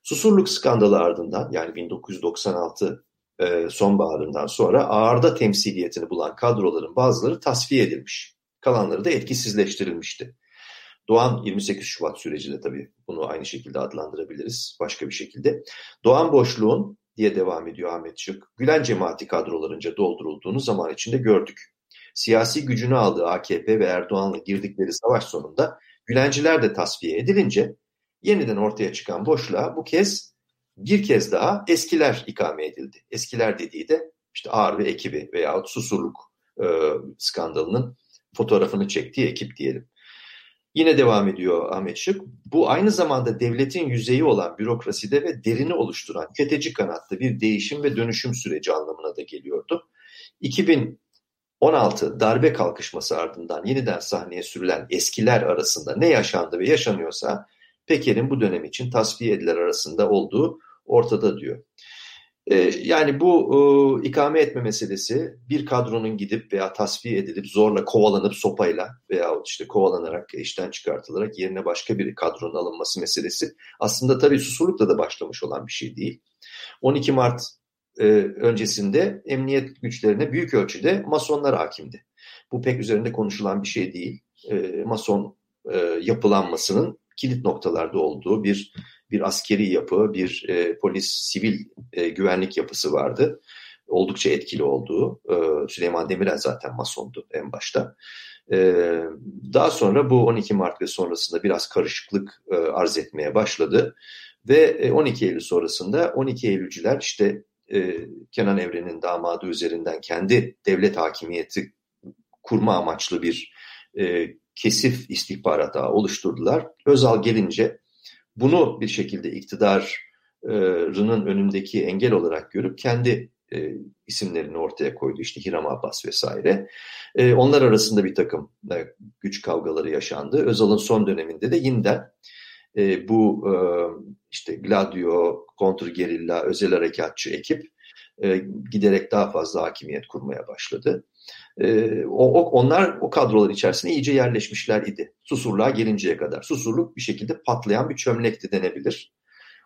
Susurluk skandalı ardından yani 1996 e, sonbaharından sonra ağırda temsiliyetini bulan kadroların bazıları tasfiye edilmiş. Kalanları da etkisizleştirilmişti. Doğan 28 Şubat süreci de tabii bunu aynı şekilde adlandırabiliriz başka bir şekilde. Doğan boşluğun diye devam ediyor Ahmet Şık. Gülen cemaati kadrolarınca doldurulduğunu zaman içinde gördük. Siyasi gücünü aldığı AKP ve Erdoğan'la girdikleri savaş sonunda Gülenciler de tasfiye edilince yeniden ortaya çıkan boşluğa bu kez bir kez daha eskiler ikame edildi. Eskiler dediği de işte Ağır ve ekibi veya Susurluk e, skandalının fotoğrafını çektiği ekip diyelim. Yine devam ediyor Ahmet Şık. Bu aynı zamanda devletin yüzeyi olan bürokraside ve derini oluşturan tüketici kanatta bir değişim ve dönüşüm süreci anlamına da geliyordu. 2016 darbe kalkışması ardından yeniden sahneye sürülen eskiler arasında ne yaşandı ve yaşanıyorsa Peker'in bu dönem için tasfiye ediler arasında olduğu ortada diyor. E, yani bu e, ikame etme meselesi bir kadronun gidip veya tasfiye edilip zorla kovalanıp sopayla veya işte kovalanarak işten çıkartılarak yerine başka bir kadronun alınması meselesi aslında tabii susurlukla da başlamış olan bir şey değil. 12 Mart e, öncesinde emniyet güçlerine büyük ölçüde masonlar hakimdi. Bu pek üzerinde konuşulan bir şey değil. E, mason e, yapılanmasının kilit noktalarda olduğu bir bir askeri yapı, bir e, polis, sivil e, güvenlik yapısı vardı. Oldukça etkili olduğu. E, Süleyman Demirel zaten masondu en başta. E, daha sonra bu 12 Mart ve sonrasında biraz karışıklık e, arz etmeye başladı. Ve 12 Eylül sonrasında 12 Eylülcüler işte e, Kenan Evren'in damadı üzerinden kendi devlet hakimiyeti kurma amaçlı bir e, kesif istihbarat ağı oluşturdular. Özal gelince bunu bir şekilde iktidarının önündeki engel olarak görüp kendi e, isimlerini ortaya koydu. İşte Hiram Abbas vesaire. E, onlar arasında bir takım e, güç kavgaları yaşandı. Özal'ın son döneminde de yeniden bu işte Gladio, kontrgerilla, özel harekatçı ekip giderek daha fazla hakimiyet kurmaya başladı. E, o, onlar o kadrolar içerisinde iyice yerleşmişler idi. Susurluğa gelinceye kadar. Susurluk bir şekilde patlayan bir çömlekti denebilir.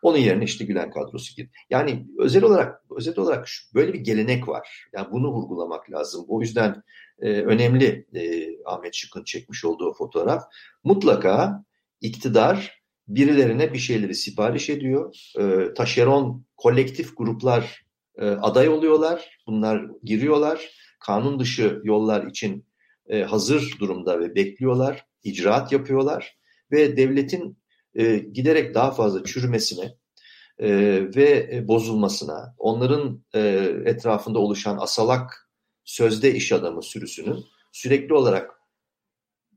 Onun yerine işte Gülen kadrosu girdi. Yani özel olarak özel olarak şu, böyle bir gelenek var. Yani bunu vurgulamak lazım. O yüzden e, önemli e, Ahmet Şık'ın çekmiş olduğu fotoğraf. Mutlaka iktidar birilerine bir şeyleri sipariş ediyor. E, taşeron kolektif gruplar e, aday oluyorlar. Bunlar giriyorlar kanun dışı yollar için e, hazır durumda ve bekliyorlar, icraat yapıyorlar ve devletin e, giderek daha fazla çürümesine e, ve e, bozulmasına, onların e, etrafında oluşan asalak sözde iş adamı sürüsünün sürekli olarak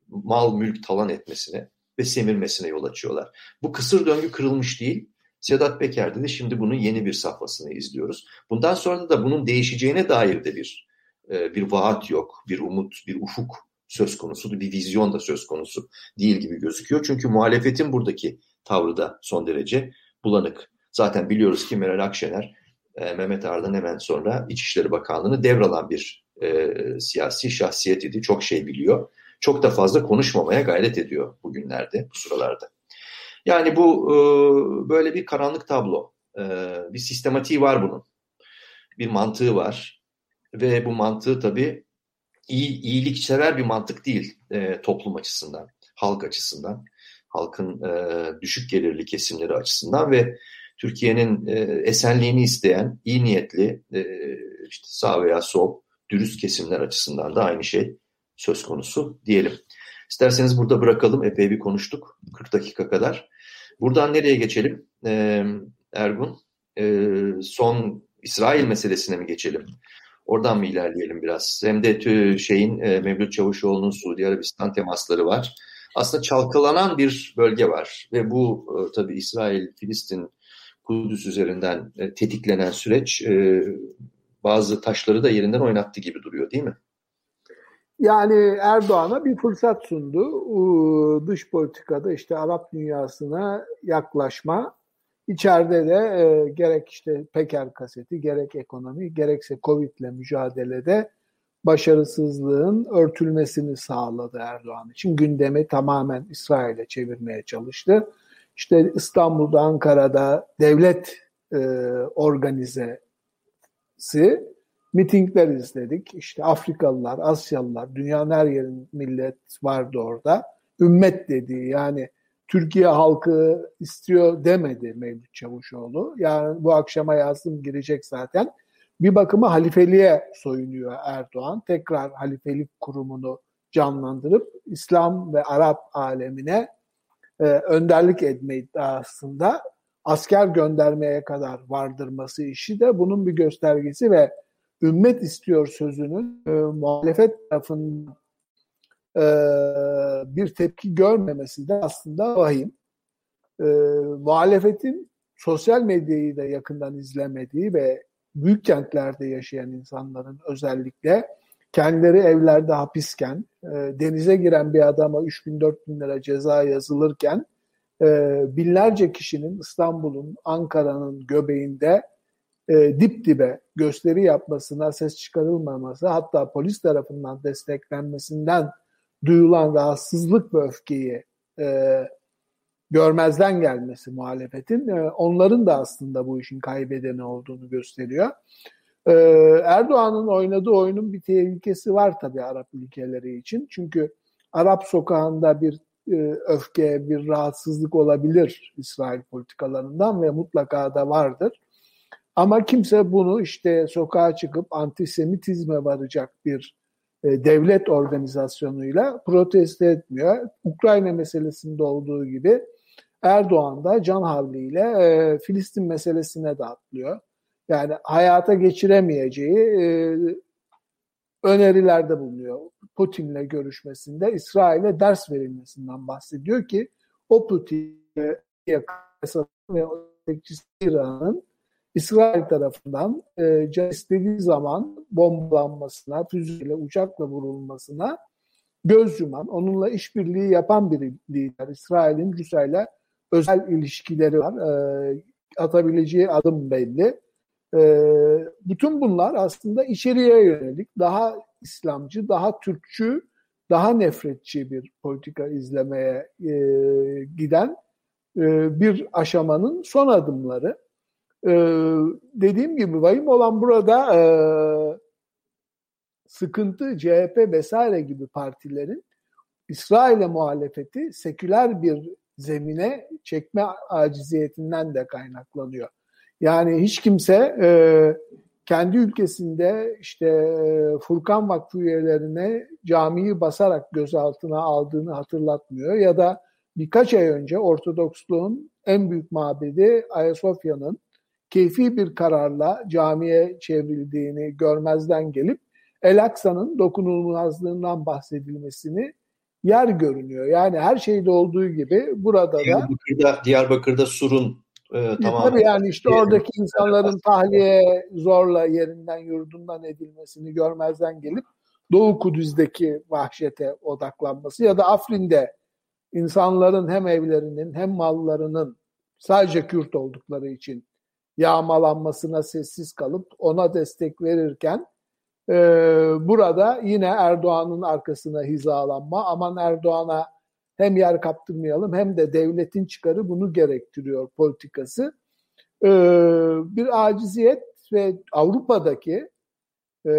mal mülk talan etmesine ve semirmesine yol açıyorlar. Bu kısır döngü kırılmış değil. Sedat Peker'de de şimdi bunun yeni bir safhasını izliyoruz. Bundan sonra da bunun değişeceğine dair de bir e, bir vaat yok, bir umut, bir ufuk söz konusu, bir vizyon da söz konusu değil gibi gözüküyor. Çünkü muhalefetin buradaki tavrı da son derece bulanık. Zaten biliyoruz ki Meral Akşener, e, Mehmet Ağar'dan hemen sonra İçişleri Bakanlığı'nı devralan bir e, siyasi şahsiyet idi. Çok şey biliyor. Çok da fazla konuşmamaya gayret ediyor bugünlerde, bu sıralarda. Yani bu e, böyle bir karanlık tablo. E, bir sistematiği var bunun. Bir mantığı var. Ve bu mantığı tabii iyi, iyiliksever bir mantık değil e, toplum açısından, halk açısından. halkın e, düşük gelirli kesimleri açısından ve Türkiye'nin e, esenliğini isteyen iyi niyetli e, işte sağ veya sol dürüst kesimler açısından da aynı şey söz konusu diyelim. İsterseniz burada bırakalım. Epey bir konuştuk. 40 dakika kadar. Buradan nereye geçelim? Ee, Ergun, e, son İsrail meselesine mi geçelim? Oradan mı ilerleyelim biraz? Hem de tü şeyin e, Mevlüt Çavuşoğlu'nun Suudi Arabistan temasları var. Aslında çalkalanan bir bölge var ve bu e, tabii İsrail, Filistin, Kudüs üzerinden e, tetiklenen süreç e, bazı taşları da yerinden oynattı gibi duruyor değil mi? Yani Erdoğan'a bir fırsat sundu. Dış politikada işte Arap dünyasına yaklaşma. İçeride de e, gerek işte Peker kaseti, gerek ekonomi, gerekse Covid ile mücadelede başarısızlığın örtülmesini sağladı Erdoğan için. Gündemi tamamen İsrail'e çevirmeye çalıştı. İşte İstanbul'da, Ankara'da devlet e, organizesi mitingler izledik. İşte Afrikalılar, Asyalılar, dünyanın her yerin millet vardı orada. Ümmet dediği yani Türkiye halkı istiyor demedi Mevlüt Çavuşoğlu. Yani bu akşama yazdım girecek zaten. Bir bakıma halifeliğe soyunuyor Erdoğan. Tekrar halifelik kurumunu canlandırıp İslam ve Arap alemine e, önderlik etme iddiasında asker göndermeye kadar vardırması işi de bunun bir göstergesi ve ümmet istiyor sözünün e, muhalefet tarafından e, bir tepki görmemesi de aslında vahim. E, muhalefetin sosyal medyayı da yakından izlemediği ve büyük kentlerde yaşayan insanların özellikle kendileri evlerde hapisken, e, denize giren bir adama 3 bin 4 bin lira ceza yazılırken e, binlerce kişinin İstanbul'un, Ankara'nın göbeğinde e, dip dibe gösteri yapmasına ses çıkarılmaması hatta polis tarafından desteklenmesinden duyulan rahatsızlık ve öfkeyi e, görmezden gelmesi muhalefetin e, onların da aslında bu işin kaybedeni olduğunu gösteriyor. E, Erdoğan'ın oynadığı oyunun bir tehlikesi var tabii Arap ülkeleri için. Çünkü Arap sokağında bir e, öfke, bir rahatsızlık olabilir İsrail politikalarından ve mutlaka da vardır. Ama kimse bunu işte sokağa çıkıp antisemitizme varacak bir devlet organizasyonuyla protesto etmiyor. Ukrayna meselesinde olduğu gibi Erdoğan da can havliyle e, Filistin meselesine de atlıyor. Yani hayata geçiremeyeceği e, önerilerde bulunuyor. Putin'le görüşmesinde İsrail'e ders verilmesinden bahsediyor ki o Putin'e yakın ve İran'ın İsrail tarafından e, istediği zaman bombalanmasına, füzeyle, uçakla vurulmasına göz yuman, onunla işbirliği yapan bir lider. İsrail'in Rusya'yla özel ilişkileri var. E, atabileceği adım belli. E, bütün bunlar aslında içeriye yönelik daha İslamcı, daha Türkçü, daha nefretçi bir politika izlemeye e, giden e, bir aşamanın son adımları. Ee, dediğim gibi vahim olan burada e, sıkıntı CHP vesaire gibi partilerin İsrail'e muhalefeti seküler bir zemine çekme aciziyetinden de kaynaklanıyor. Yani hiç kimse e, kendi ülkesinde işte e, Furkan Vakfı üyelerine camiyi basarak gözaltına aldığını hatırlatmıyor ya da birkaç ay önce Ortodoksluğun en büyük mabedi Ayasofya'nın keyfi bir kararla camiye çevrildiğini görmezden gelip El Aksa'nın dokunulmazlığından bahsedilmesini yer görünüyor. Yani her şeyde olduğu gibi burada da Diyarbakır'da, Diyarbakır'da Sur'un e, tamam. Tabii yani işte oradaki insanların tahliye zorla yerinden yurdundan edilmesini görmezden gelip Doğu Kudüs'deki vahşete odaklanması ya da Afrin'de insanların hem evlerinin hem mallarının sadece Kürt oldukları için yağmalanmasına sessiz kalıp ona destek verirken e, burada yine Erdoğan'ın arkasına hizalanma aman Erdoğan'a hem yer kaptırmayalım hem de devletin çıkarı bunu gerektiriyor politikası. E, bir aciziyet ve Avrupa'daki e,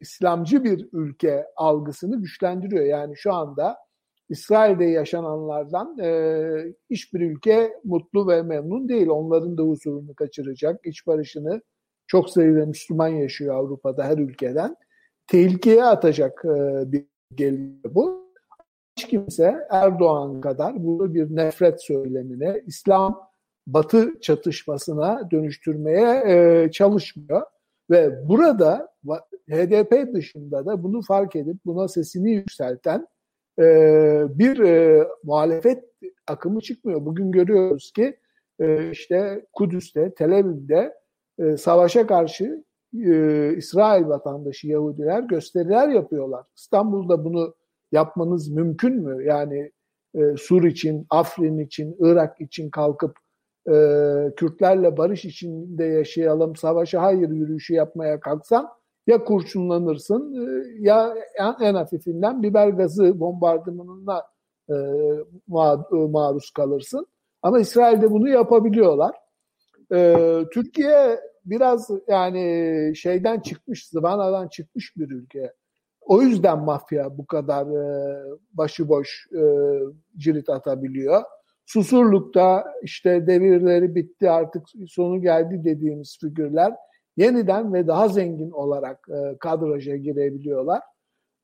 İslamcı bir ülke algısını güçlendiriyor. Yani şu anda İsrail'de yaşananlardan e, hiçbir ülke mutlu ve memnun değil. Onların da huzurunu kaçıracak, iç barışını çok sayıda Müslüman yaşıyor Avrupa'da her ülkeden. Tehlikeye atacak e, bir geliyor bu. Hiç kimse Erdoğan kadar bunu bir nefret söylemine, İslam Batı çatışmasına dönüştürmeye e, çalışmıyor. Ve burada HDP dışında da bunu fark edip buna sesini yükselten e, bir e, muhalefet akımı çıkmıyor. Bugün görüyoruz ki e, işte Kudüs'te, Tel Aviv'de e, savaşa karşı e, İsrail vatandaşı Yahudiler gösteriler yapıyorlar. İstanbul'da bunu yapmanız mümkün mü? Yani e, Sur için, Afrin için, Irak için kalkıp e, Kürtlerle barış içinde yaşayalım, savaşa hayır yürüyüşü yapmaya kalksan ya kurşunlanırsın e, ya en, en hafifinden biber gazı bombardımanına e, ma maruz kalırsın. Ama İsrail'de bunu yapabiliyorlar. E, Türkiye biraz yani şeyden çıkmış, zıvanadan çıkmış bir ülke. O yüzden mafya bu kadar e, başıboş e, cirit atabiliyor. Susurluk'ta işte devirleri bitti artık sonu geldi dediğimiz figürler yeniden ve daha zengin olarak e, kadraja girebiliyorlar.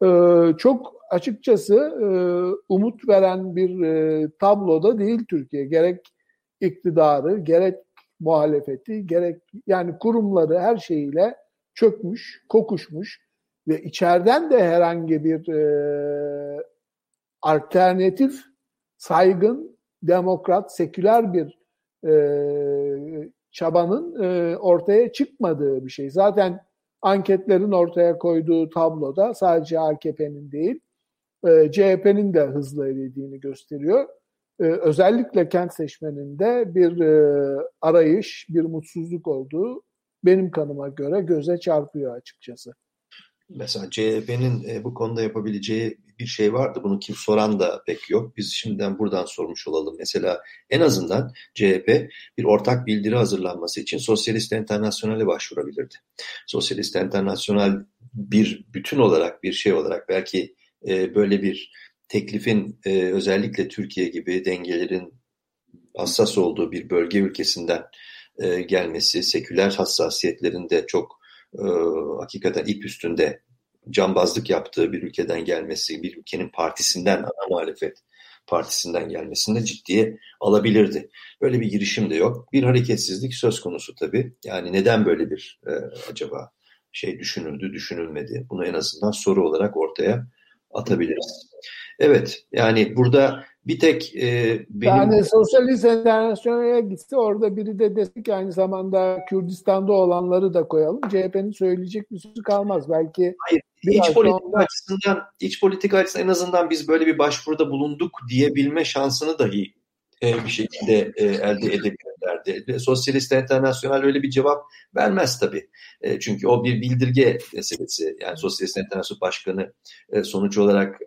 E, çok açıkçası e, umut veren bir e, tabloda değil Türkiye. Gerek iktidarı, gerek muhalefeti, gerek yani kurumları her şeyiyle çökmüş, kokuşmuş ve içeriden de herhangi bir e, alternatif, saygın, demokrat, seküler bir e, çabanın e, ortaya çıkmadığı bir şey. Zaten anketlerin ortaya koyduğu tabloda sadece AKP'nin değil, e, CHP'nin de hızlı erediğini gösteriyor. E, özellikle kent seçmeninde bir e, arayış, bir mutsuzluk olduğu benim kanıma göre göze çarpıyor açıkçası. Mesela CHP'nin e, bu konuda yapabileceği bir şey vardı. Bunu kim soran da pek yok. Biz şimdiden buradan sormuş olalım. Mesela en azından CHP bir ortak bildiri hazırlanması için Sosyalist Enternasyonel'e başvurabilirdi. Sosyalist Enternasyonel bir bütün olarak bir şey olarak belki e, böyle bir teklifin e, özellikle Türkiye gibi dengelerin hassas olduğu bir bölge ülkesinden e, gelmesi, seküler hassasiyetlerin de çok e, hakikaten ip üstünde cambazlık yaptığı bir ülkeden gelmesi, bir ülkenin partisinden, ana muhalefet partisinden gelmesini ciddiye alabilirdi. Böyle bir girişim de yok. Bir hareketsizlik söz konusu tabii. Yani neden böyle bir e, acaba şey düşünüldü, düşünülmedi? Bunu en azından soru olarak ortaya atabiliriz. Evet, yani burada bir tek e, benim... Yani Sosyalist Enternasyonel'e gitse orada biri de desek aynı zamanda Kürdistan'da olanları da koyalım. CHP'nin söyleyecek bir sözü kalmaz. Belki Hayır, iç politika onda... açısından iç politika açısından en azından biz böyle bir başvuruda bulunduk diyebilme şansını dahi e, bir şekilde e, elde edebilirlerdi. Sosyalist Enternasyonel öyle bir cevap vermez tabii. E, çünkü o bir bildirge meselesi. Yani Sosyalist Enternasyonel Başkanı sonuç olarak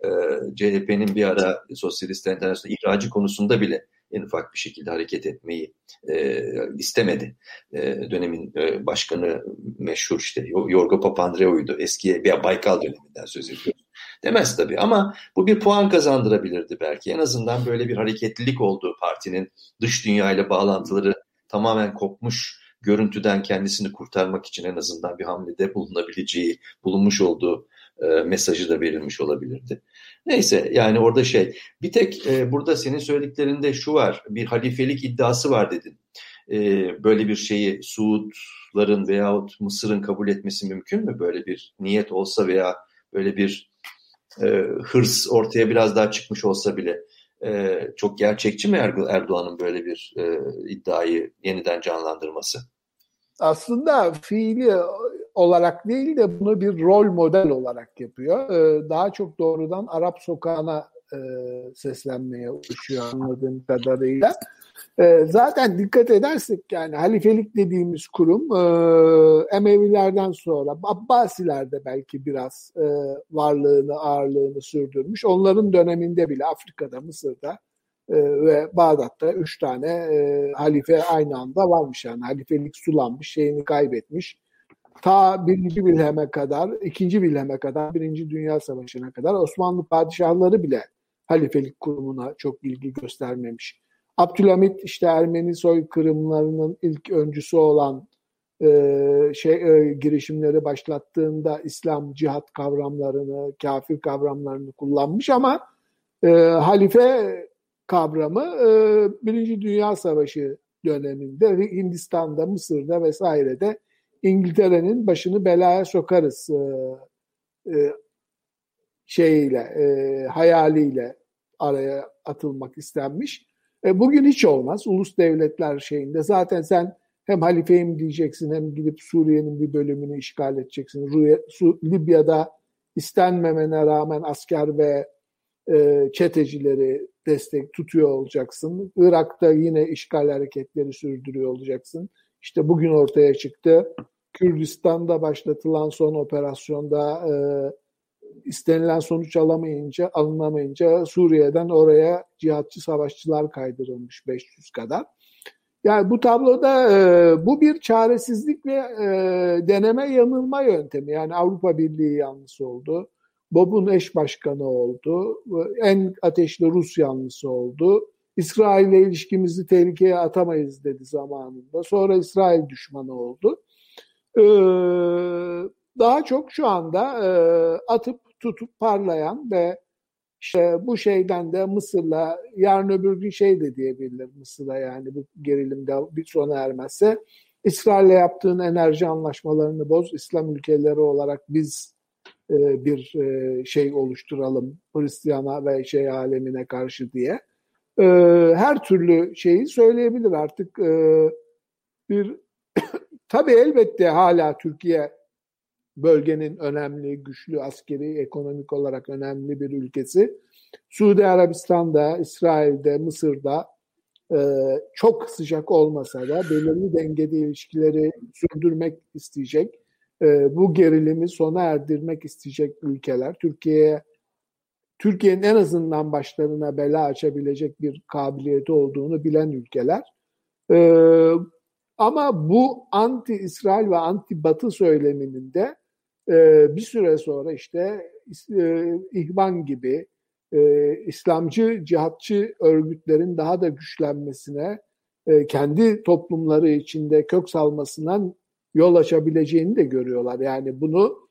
CHP'nin bir ara Sosyalist Enternasyonel ihracı konusunda bile en ufak bir şekilde hareket etmeyi e, istemedi. E, dönemin e, başkanı meşhur işte Yorgo Papandreou'ydu. Eski bir Baykal döneminden söz ediyoruz. Demez tabii ama bu bir puan kazandırabilirdi belki. En azından böyle bir hareketlilik olduğu partinin dış dünyayla bağlantıları tamamen kopmuş görüntüden kendisini kurtarmak için en azından bir hamlede bulunabileceği, bulunmuş olduğu e, mesajı da verilmiş olabilirdi. Neyse yani orada şey bir tek e, burada senin söylediklerinde şu var bir halifelik iddiası var dedin. E, böyle bir şeyi Suudların veyahut Mısır'ın kabul etmesi mümkün mü? Böyle bir niyet olsa veya böyle bir e, hırs ortaya biraz daha çıkmış olsa bile e, çok gerçekçi mi Erdoğan'ın böyle bir e, iddiayı yeniden canlandırması? Aslında fiili olarak değil de bunu bir rol model olarak yapıyor. E, daha çok doğrudan Arap sokağına e, seslenmeye uğraşıyor anladığım kadarıyla. E, zaten dikkat edersek yani halifelik dediğimiz kurum e, Emevilerden sonra Abbasilerde belki biraz e, varlığını ağırlığını sürdürmüş. Onların döneminde bile Afrika'da, Mısır'da e, ve Bağdat'ta üç tane e, halife aynı anda varmış. Yani halifelik sulanmış, şeyini kaybetmiş. Ta birinci Wilhelm'e kadar, ikinci Wilhelm'e kadar, birinci Dünya Savaşı'na kadar Osmanlı padişahları bile halifelik kurumuna çok ilgi göstermemiş. Abdülhamit işte Ermeni soykırımlarının ilk öncüsü olan e, şey e, girişimleri başlattığında İslam cihat kavramlarını, kafir kavramlarını kullanmış ama e, halife kavramı e, Birinci Dünya Savaşı döneminde Hindistan'da, Mısır'da vesairede İngiltere'nin başını belaya sokarız e, e, şeyiyle, e, hayaliyle araya atılmak istenmiş. E, bugün hiç olmaz. Ulus devletler şeyinde zaten sen hem halifeyim diyeceksin hem gidip Suriye'nin bir bölümünü işgal edeceksin. Libya'da istenmemene rağmen asker ve e, çetecileri destek tutuyor olacaksın. Irak'ta yine işgal hareketleri sürdürüyor olacaksın. İşte bugün ortaya çıktı. Kürdistan'da başlatılan son operasyonda e, istenilen sonuç alamayınca, alınamayınca Suriye'den oraya cihatçı savaşçılar kaydırılmış 500 kadar. Yani bu tabloda e, bu bir çaresizlik ve e, deneme yanılma yöntemi. Yani Avrupa Birliği yanlısı oldu. Bob'un eş başkanı oldu. En ateşli Rus yanlısı oldu. İsrail ile ilişkimizi tehlikeye atamayız dedi zamanında. Sonra İsrail düşmanı oldu. Ee, daha çok şu anda e, atıp tutup parlayan ve işte bu şeyden de Mısır'la yarın öbür gün şey de diyebilir Mısır'a yani bu gerilimde bir sona ermezse İsrail'le yaptığın enerji anlaşmalarını boz. İslam ülkeleri olarak biz e, bir e, şey oluşturalım Hristiyan'a ve şey alemine karşı diye. E, her türlü şeyi söyleyebilir artık. E, bir tabii elbette hala Türkiye bölgenin önemli, güçlü askeri, ekonomik olarak önemli bir ülkesi. Suudi Arabistan'da, İsrail'de, Mısır'da e, çok sıcak olmasa da belirli dengede ilişkileri sürdürmek isteyecek. E, bu gerilimi sona erdirmek isteyecek ülkeler. Türkiye'ye Türkiye'nin en azından başlarına bela açabilecek bir kabiliyeti olduğunu bilen ülkeler. Ee, ama bu anti-İsrail ve anti-Batı söyleminin de e, bir süre sonra işte e, İhvan gibi e, İslamcı, cihatçı örgütlerin daha da güçlenmesine, e, kendi toplumları içinde kök salmasından yol açabileceğini de görüyorlar. Yani bunu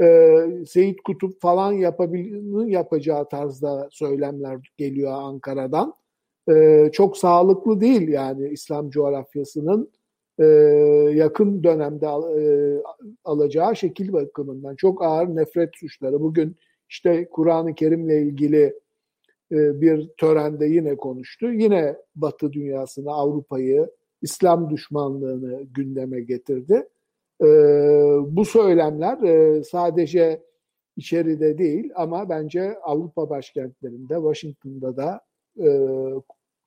e, Seyit Kutup falan yapabilir, yapacağı tarzda söylemler geliyor Ankara'dan. E, çok sağlıklı değil yani İslam coğrafyasının e, yakın dönemde e, alacağı şekil bakımından çok ağır nefret suçları. Bugün işte Kur'an-ı Kerim'le ilgili e, bir törende yine konuştu. Yine Batı dünyasını, Avrupa'yı, İslam düşmanlığını gündeme getirdi. Bu söylemler sadece içeride değil ama bence Avrupa başkentlerinde, Washington'da da e,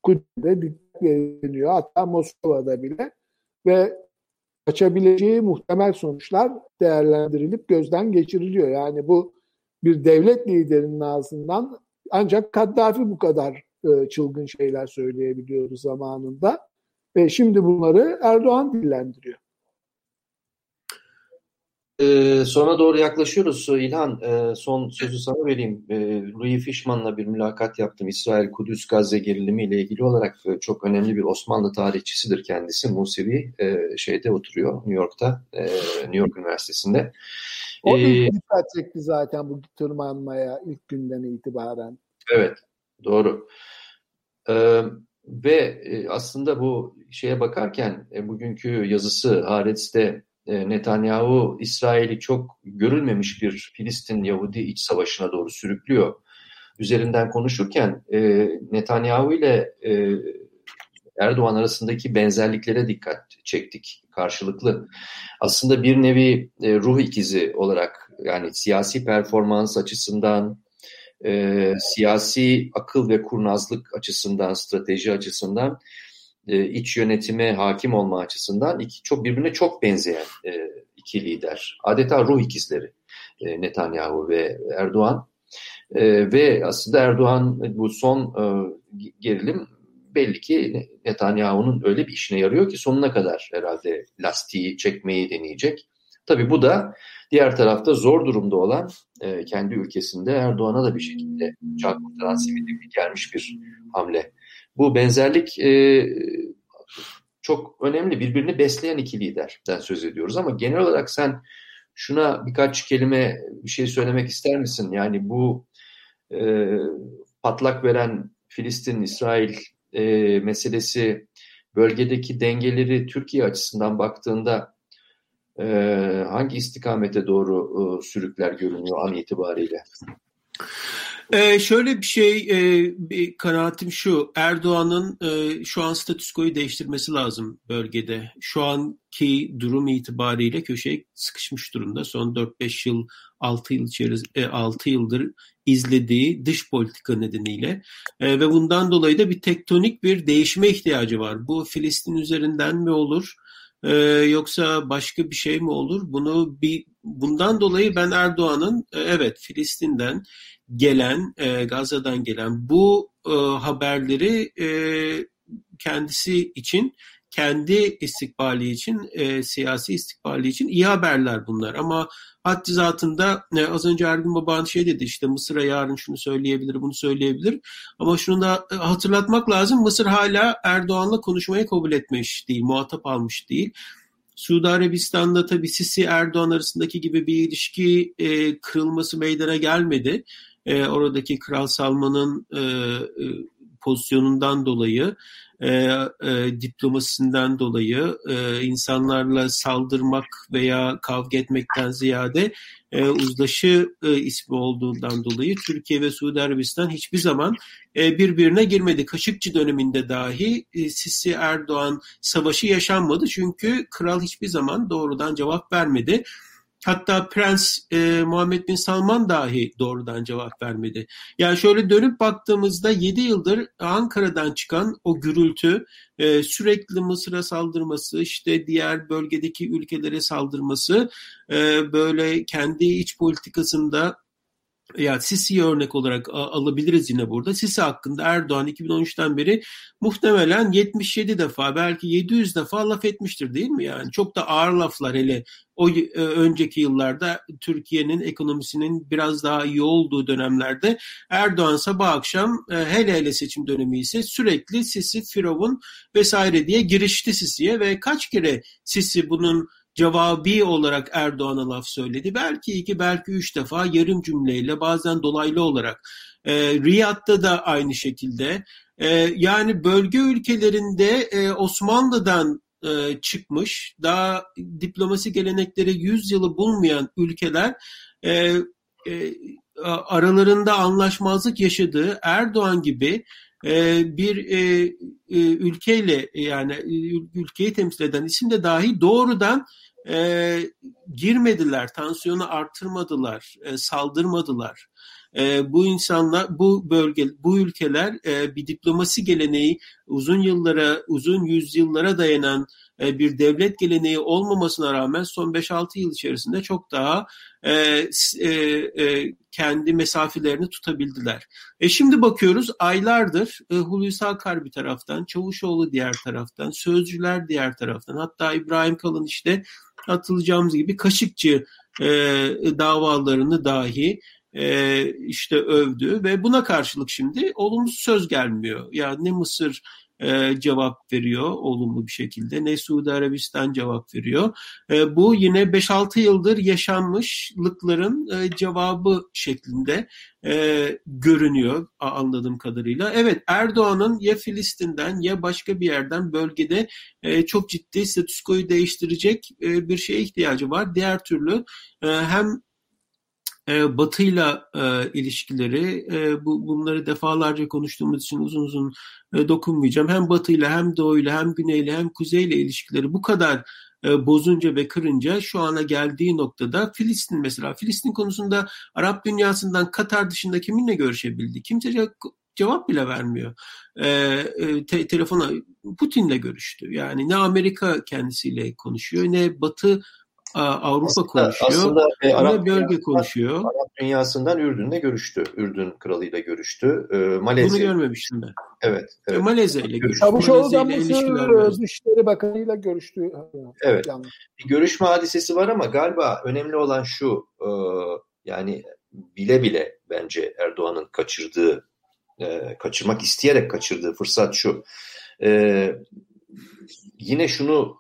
Kudüs'te dikkat ediliyor. Hatta Moskova'da bile ve açabileceği muhtemel sonuçlar değerlendirilip gözden geçiriliyor. Yani bu bir devlet liderinin ağzından ancak Kaddafi bu kadar e, çılgın şeyler söyleyebiliyordu zamanında. Ve şimdi bunları Erdoğan dillendiriyor. Ee, sona doğru yaklaşıyoruz. İlhan, e, son sözü sana vereyim. E, Louis Fishman'la bir mülakat yaptım. İsrail, Kudüs, Gazze gerilimi ile ilgili olarak e, çok önemli bir Osmanlı tarihçisidir kendisi. Musevi e, şeyde oturuyor, New York'ta, e, New York Üniversitesi'nde. O ee, dikkat çekti zaten bu tırmanmaya ilk günden itibaren. Evet, doğru. Ee, ve e, aslında bu şeye bakarken e, bugünkü yazısı Haaretz'te e, Netanyahu İsrail'i çok görülmemiş bir Filistin Yahudi iç savaşına doğru sürüklüyor. Üzerinden konuşurken e, Netanyahu ile e, Erdoğan arasındaki benzerliklere dikkat çektik karşılıklı. Aslında bir nevi e, ruh ikizi olarak yani siyasi performans açısından, siyasi akıl ve kurnazlık açısından, strateji açısından e, iç yönetime hakim olma açısından iki, çok birbirine çok benzeyen e, iki lider. Adeta ruh ikizleri e, Netanyahu ve Erdoğan. E, ve aslında Erdoğan bu son gerilim belli ki Netanyahu'nun öyle bir işine yarıyor ki sonuna kadar herhalde lastiği çekmeyi deneyecek. Tabii bu da Diğer tarafta zor durumda olan kendi ülkesinde Erdoğan'a da bir şekilde can kurtaran sivil gelmiş bir hamle. Bu benzerlik e, çok önemli. Birbirini besleyen iki liderden söz ediyoruz ama genel olarak sen şuna birkaç kelime bir şey söylemek ister misin? Yani bu e, patlak veren Filistin-İsrail e, meselesi bölgedeki dengeleri Türkiye açısından baktığında e, hangi istikamete doğru e, sürükler görünüyor an itibariyle? Ee, şöyle bir şey, e, bir kanaatim şu, Erdoğan'ın e, şu an statüskoyu değiştirmesi lazım bölgede. Şu anki durum itibariyle köşeye sıkışmış durumda. Son 4-5 yıl, 6 yıl içerisinde, 6 yıldır izlediği dış politika nedeniyle e, ve bundan dolayı da bir tektonik bir değişime ihtiyacı var. Bu Filistin üzerinden mi olur? Ee, yoksa başka bir şey mi olur? Bunu bir bundan dolayı ben Erdoğan'ın e, evet Filistin'den gelen, e, Gazze'den gelen bu e, haberleri e, kendisi için, kendi istikbali için, e, siyasi istikbali için iyi haberler bunlar. Ama haddi zatında e, az önce Ergün Baba'nın şey dedi işte Mısır'a yarın şunu söyleyebilir, bunu söyleyebilir. Ama şunu da e, hatırlatmak lazım. Mısır hala Erdoğan'la konuşmayı kabul etmiş değil, muhatap almış değil. Suudi Arabistan'da tabii Sisi Erdoğan arasındaki gibi bir ilişki e, kırılması meydana gelmedi e, oradaki Kral Salman'ın e, e, pozisyonundan dolayı, e, e, diplomasisinden dolayı e, insanlarla saldırmak veya kavga etmekten ziyade e, uzlaşı e, ismi olduğundan dolayı Türkiye ve Suudi Arabistan hiçbir zaman e, birbirine girmedi. Kaşıkçı döneminde dahi e, Sisi Erdoğan savaşı yaşanmadı çünkü kral hiçbir zaman doğrudan cevap vermedi. Hatta Prens e, Muhammed Bin Salman dahi doğrudan cevap vermedi. Yani şöyle dönüp baktığımızda 7 yıldır Ankara'dan çıkan o gürültü, e, sürekli Mısır'a saldırması, işte diğer bölgedeki ülkelere saldırması, e, böyle kendi iç politikasında yani Sisi'yi örnek olarak alabiliriz yine burada. Sisi hakkında Erdoğan 2013'ten beri muhtemelen 77 defa belki 700 defa laf etmiştir değil mi? Yani çok da ağır laflar hele o e, önceki yıllarda Türkiye'nin ekonomisinin biraz daha iyi olduğu dönemlerde Erdoğan sabah akşam e, hele hele seçim dönemi ise sürekli Sisi, Firavun vesaire diye girişti Sisi'ye ve kaç kere Sisi bunun cevabi olarak Erdoğan'a laf söyledi. Belki iki, belki üç defa yarım cümleyle bazen dolaylı olarak. E, Riyad'da da aynı şekilde. E, yani bölge ülkelerinde e, Osmanlı'dan e, çıkmış, daha diplomasi gelenekleri 100 yılı bulmayan ülkeler e, e, aralarında anlaşmazlık yaşadığı Erdoğan gibi bir e, e, ülkeyle yani ülkeyi temsil eden isim de dahi doğrudan e, girmediler, tansiyonu artırmadılar, e, saldırmadılar. E, bu insanlar, bu bölge, bu ülkeler e, bir diplomasi geleneği uzun yıllara, uzun yüzyıllara dayanan e, bir devlet geleneği olmamasına rağmen son 5-6 yıl içerisinde çok daha e, e, e, kendi mesafelerini tutabildiler. E şimdi bakıyoruz aylardır e, Hulusi Akar bir taraftan, Çavuşoğlu diğer taraftan, Sözcüler diğer taraftan, hatta İbrahim Kalın işte atılacağımız gibi Kaşıkçı e, davalarını dahi e, işte övdü ve buna karşılık şimdi olumsuz söz gelmiyor. Yani ne Mısır e, cevap veriyor olumlu bir şekilde ne Suudi Arabistan cevap veriyor. E, bu yine 5-6 yıldır yaşanmışlıkların e, cevabı şeklinde e, görünüyor anladığım kadarıyla. Evet Erdoğan'ın ya Filistin'den ya başka bir yerden bölgede e, çok ciddi statüskoyu değiştirecek e, bir şeye ihtiyacı var. Diğer türlü e, hem e, Batı'yla e, ilişkileri, e, bu, bunları defalarca konuştuğumuz için uzun uzun e, dokunmayacağım. Hem Batı'yla hem Doğu'yla hem Güney'le hem Kuzey'le ilişkileri bu kadar e, bozunca ve kırınca şu ana geldiği noktada Filistin mesela Filistin konusunda Arap dünyasından Katar dışında kiminle görüşebildi? Kimse cevap bile vermiyor. E, e, te, telefona Putin'le görüştü. Yani ne Amerika kendisiyle konuşuyor ne Batı Avrupa aslında, konuşuyor. Aslında e, Arap bölge konuşuyor. Arap dünyasından Ürdün'le görüştü. Ürdün kralıyla görüştü. E, Malezya. Bunu görmemiştim ben. Evet. evet. E, Malezya ile görüştü. Çavuşoğlu'dan Mısır Dışişleri Bakanı ile görüştü. Evet. Yani. Bir görüşme hadisesi var ama galiba önemli olan şu e, yani bile bile bence Erdoğan'ın kaçırdığı e, kaçırmak isteyerek kaçırdığı fırsat şu. E, yine şunu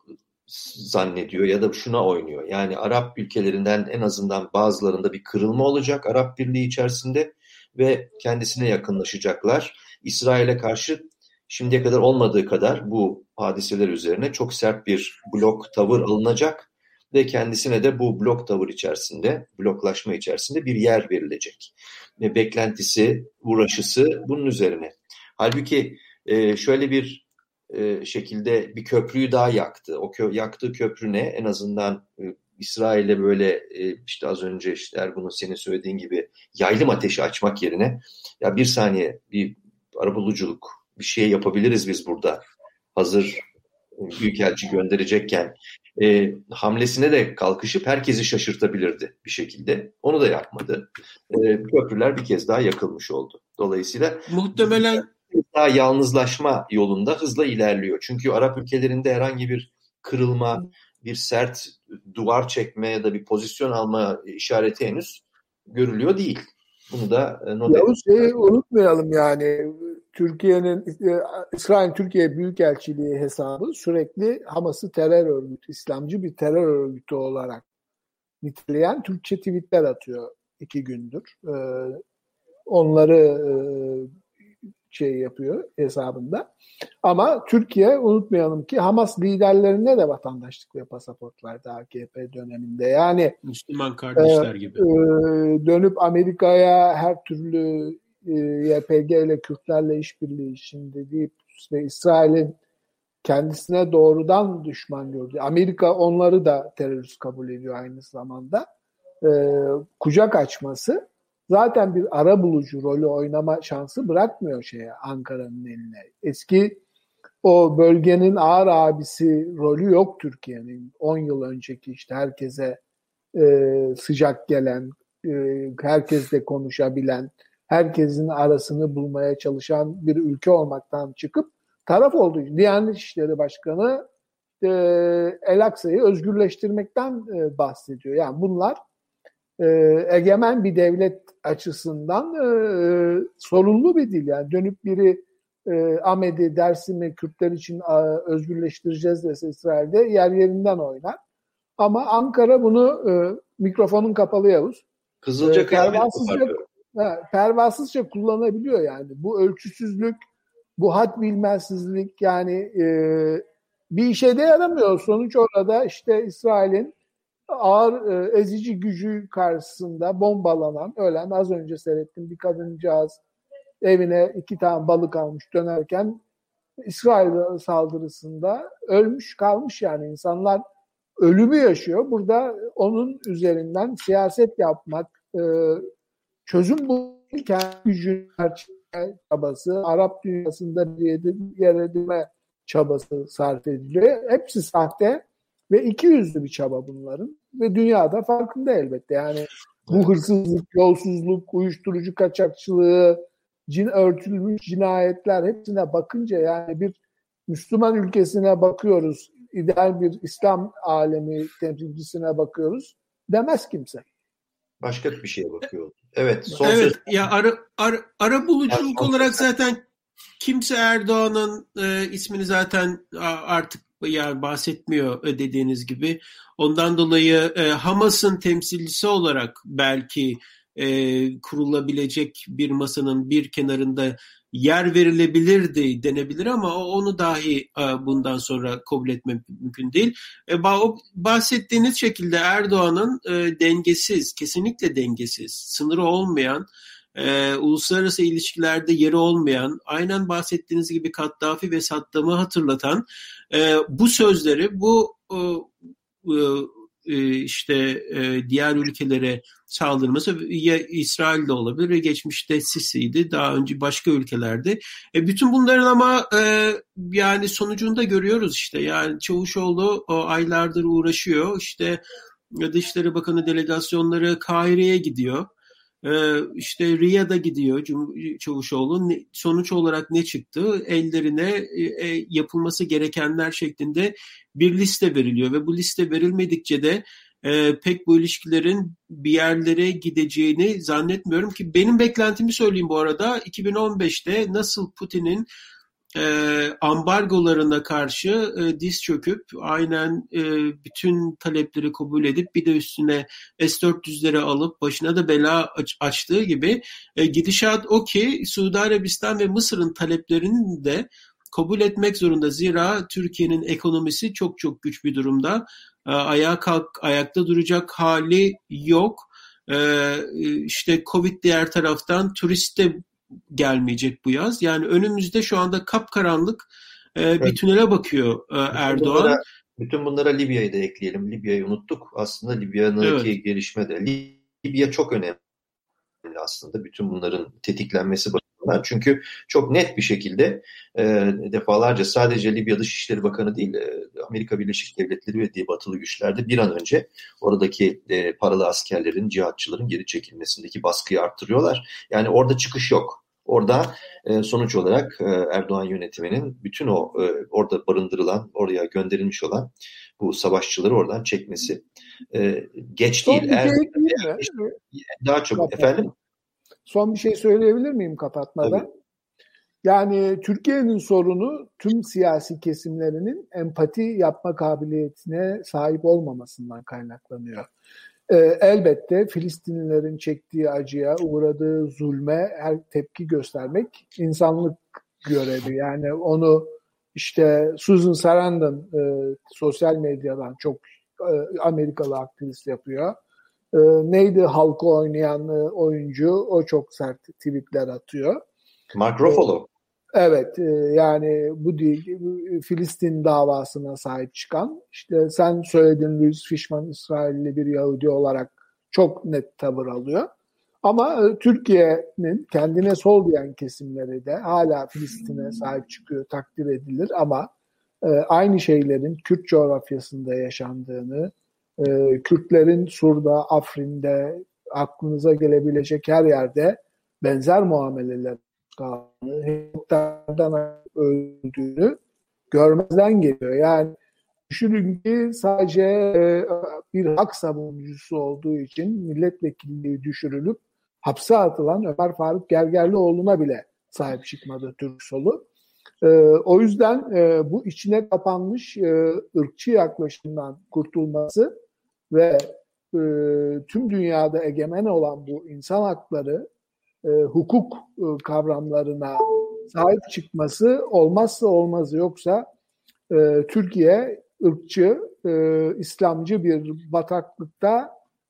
zannediyor ya da şuna oynuyor. Yani Arap ülkelerinden en azından bazılarında bir kırılma olacak Arap Birliği içerisinde ve kendisine yakınlaşacaklar. İsrail'e karşı şimdiye kadar olmadığı kadar bu hadiseler üzerine çok sert bir blok tavır alınacak ve kendisine de bu blok tavır içerisinde, bloklaşma içerisinde bir yer verilecek. Ve beklentisi, uğraşısı bunun üzerine. Halbuki e, şöyle bir e, şekilde bir köprüyü daha yaktı. O kö yaktığı köprü ne? En azından e, İsrail'e böyle e, işte az önce işte Ergun'un senin söylediğin gibi yaylım ateşi açmak yerine ya bir saniye bir arabuluculuk bir şey yapabiliriz biz burada. Hazır büyükelçi gönderecekken e, hamlesine de kalkışıp herkesi şaşırtabilirdi bir şekilde. Onu da yapmadı. E, köprüler bir kez daha yakılmış oldu. Dolayısıyla muhtemelen daha yalnızlaşma yolunda hızla ilerliyor. Çünkü Arap ülkelerinde herhangi bir kırılma, bir sert duvar çekme ya da bir pozisyon alma işareti henüz görülüyor değil. Bunu da e, not Yavuz şeyi unutmayalım yani Türkiye'nin e, İsrail Türkiye Büyükelçiliği hesabı sürekli Hamas'ı terör örgütü, İslamcı bir terör örgütü olarak niteleyen Türkçe tweetler atıyor iki gündür. E, onları şey yapıyor hesabında. Ama Türkiye unutmayalım ki Hamas liderlerine de vatandaşlık ve pasaport verdi AKP döneminde. Yani Müslüman kardeşler e, gibi. E, dönüp Amerika'ya her türlü e, YPG ile Kürtlerle işbirliği içinde deyip ve İsrail'in kendisine doğrudan düşman gördü. Amerika onları da terörist kabul ediyor aynı zamanda. E, kucak açması zaten bir ara bulucu rolü oynama şansı bırakmıyor şeye Ankara'nın eline. Eski o bölgenin ağır abisi rolü yok Türkiye'nin. 10 yıl önceki işte herkese e, sıcak gelen, e, herkesle konuşabilen, herkesin arasını bulmaya çalışan bir ülke olmaktan çıkıp taraf oldu. Diyanet İşleri Başkanı e, El Aksa'yı özgürleştirmekten e, bahsediyor. Yani bunlar e, egemen bir devlet açısından e, sorunlu bir dil. Yani dönüp biri e, Ahmet'i, Dersim'i Kürtler için a, özgürleştireceğiz dese İsrail'de yer yerinden oynar. Ama Ankara bunu e, mikrofonun kapalı Yavuz. Kızılca e, pervasızca, he, pervasızca kullanabiliyor yani. Bu ölçüsüzlük, bu hat bilmezsizlik yani e, bir işe de yaramıyor. Sonuç orada işte İsrail'in ağır e, ezici gücü karşısında bombalanan, ölen az önce seyrettim bir kadıncağız evine iki tane balık almış dönerken İsrail saldırısında ölmüş kalmış yani insanlar ölümü yaşıyor. Burada onun üzerinden siyaset yapmak, e, çözüm bulurken gücün çabası, Arap dünyasında bir yer edilme çabası sarf ediliyor. Hepsi sahte ve iki yüzlü bir çaba bunların ve dünyada farkında elbette. Yani bu hırsızlık, yolsuzluk, uyuşturucu kaçakçılığı, cin örtülmüş cinayetler hepsine bakınca yani bir Müslüman ülkesine bakıyoruz, ideal bir İslam alemi temsilcisine bakıyoruz demez kimse. Başka bir şeye bakıyor. Evet. Son evet. Söz... Ya ara, ara, ara buluculuk olarak zaten kimse Erdoğan'ın e, ismini zaten artık yani bahsetmiyor dediğiniz gibi. Ondan dolayı e, Hamas'ın temsilcisi olarak belki e, kurulabilecek bir masanın bir kenarında yer verilebilirdi denebilir ama onu dahi e, bundan sonra kabul etmek mümkün değil. E, bahsettiğiniz şekilde Erdoğan'ın e, dengesiz, kesinlikle dengesiz, sınırı olmayan e, uluslararası ilişkilerde yeri olmayan, aynen bahsettiğiniz gibi Kaddafi ve Saddam'ı hatırlatan e, bu sözleri bu e, e, işte e, diğer ülkelere saldırması ya İsrail'de olabilir geçmişte Sisi'ydi daha önce başka ülkelerde. E, bütün bunların ama e, yani sonucunda görüyoruz işte yani Çavuşoğlu o aylardır uğraşıyor işte Dışişleri Bakanı delegasyonları Kahire'ye gidiyor. Ee, işte Riyad'a gidiyor Çavuşoğlu. Sonuç olarak ne çıktı? Ellerine e, e, yapılması gerekenler şeklinde bir liste veriliyor ve bu liste verilmedikçe de e, pek bu ilişkilerin bir yerlere gideceğini zannetmiyorum ki benim beklentimi söyleyeyim bu arada 2015'te nasıl Putin'in e, ambargolarına karşı e, diz çöküp aynen e, bütün talepleri kabul edip bir de üstüne S-400'leri alıp başına da bela aç, açtığı gibi e, gidişat o ki Suudi Arabistan ve Mısır'ın taleplerini de kabul etmek zorunda. Zira Türkiye'nin ekonomisi çok çok güç bir durumda. E, ayağa kalk, ayakta duracak hali yok. E, işte Covid diğer taraftan turist de gelmeyecek bu yaz. Yani önümüzde şu anda kapkaranlık e, bir tünele bakıyor e, Erdoğan. Bunlara, bütün bunlara Libya'yı da ekleyelim. Libya'yı unuttuk. Aslında Libya'nındaki evet. gelişme de. Libya çok önemli aslında bütün bunların tetiklenmesi bakımından. Çünkü çok net bir şekilde e, defalarca sadece Libya Dışişleri Bakanı değil e, Amerika Birleşik Devletleri ve diye batılı güçlerde bir an önce oradaki e, paralı askerlerin, cihatçıların geri çekilmesindeki baskıyı arttırıyorlar. Yani orada çıkış yok. Orada e, sonuç olarak e, Erdoğan yönetiminin bütün o e, orada barındırılan, oraya gönderilmiş olan bu savaşçıları oradan çekmesi e, geç Son değil. Eğer, daha çok Kapat. efendim. Son bir şey söyleyebilir miyim kapatmadan? Tabii. Yani Türkiye'nin sorunu tüm siyasi kesimlerinin empati yapma kabiliyetine sahip olmamasından kaynaklanıyor. E, elbette Filistinlilerin çektiği acıya, uğradığı zulme her tepki göstermek insanlık görevi. Yani onu işte Susan Sarandon e, sosyal medyadan çok e, Amerikalı aktivist yapıyor. E, neydi halkı oynayan e, oyuncu? O çok sert tweetler atıyor. Mark Ruffalo. Evet e, yani bu değil Filistin davasına sahip çıkan işte sen söyledin Louis Fishman İsrailli bir Yahudi olarak çok net tavır alıyor. Ama e, Türkiye'nin kendine sol diyen kesimleri de hala Filistin'e sahip çıkıyor takdir edilir ama e, aynı şeylerin Kürt coğrafyasında yaşandığını, Kürtlerin Sur'da, Afrin'de aklınıza gelebilecek her yerde benzer muameleler helikopterden öldüğünü görmezden geliyor. Yani düşünün ki sadece e, bir hak savunucusu olduğu için milletvekilliği düşürülüp hapse atılan Ömer Faruk Gergerlioğlu'na bile sahip çıkmadı Türk solu. E, o yüzden e, bu içine kapanmış ırkçı yaklaşımdan kurtulması ve tüm dünyada egemen olan bu insan hakları e, hukuk e, kavramlarına sahip çıkması olmazsa olmazı yoksa e, Türkiye ırkçı, e, İslamcı bir bataklıkta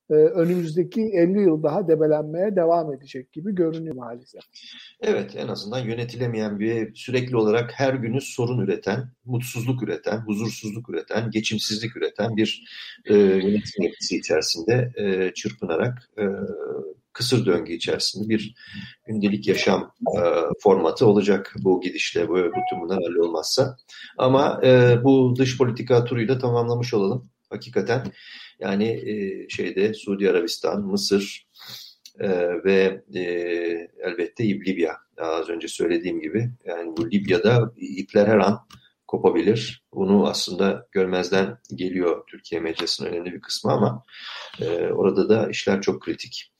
e, önümüzdeki 50 yıl daha debelenmeye devam edecek gibi görünüyor maalesef. Evet en azından yönetilemeyen bir sürekli olarak her günü sorun üreten, mutsuzluk üreten, huzursuzluk üreten, geçimsizlik üreten bir e, yönetim yapısı içerisinde e, çırpınarak e, kısır döngü içerisinde bir gündelik yaşam e, formatı olacak bu gidişle, bu bütün bunlar hallolmazsa. Ama e, bu dış politika turuyla tamamlamış olalım. Hakikaten yani e, şeyde Suudi Arabistan, Mısır e, ve e, elbette Libya. Az önce söylediğim gibi yani bu Libya'da ipler her an kopabilir. Bunu aslında görmezden geliyor Türkiye medyasının önemli bir kısmı ama e, orada da işler çok kritik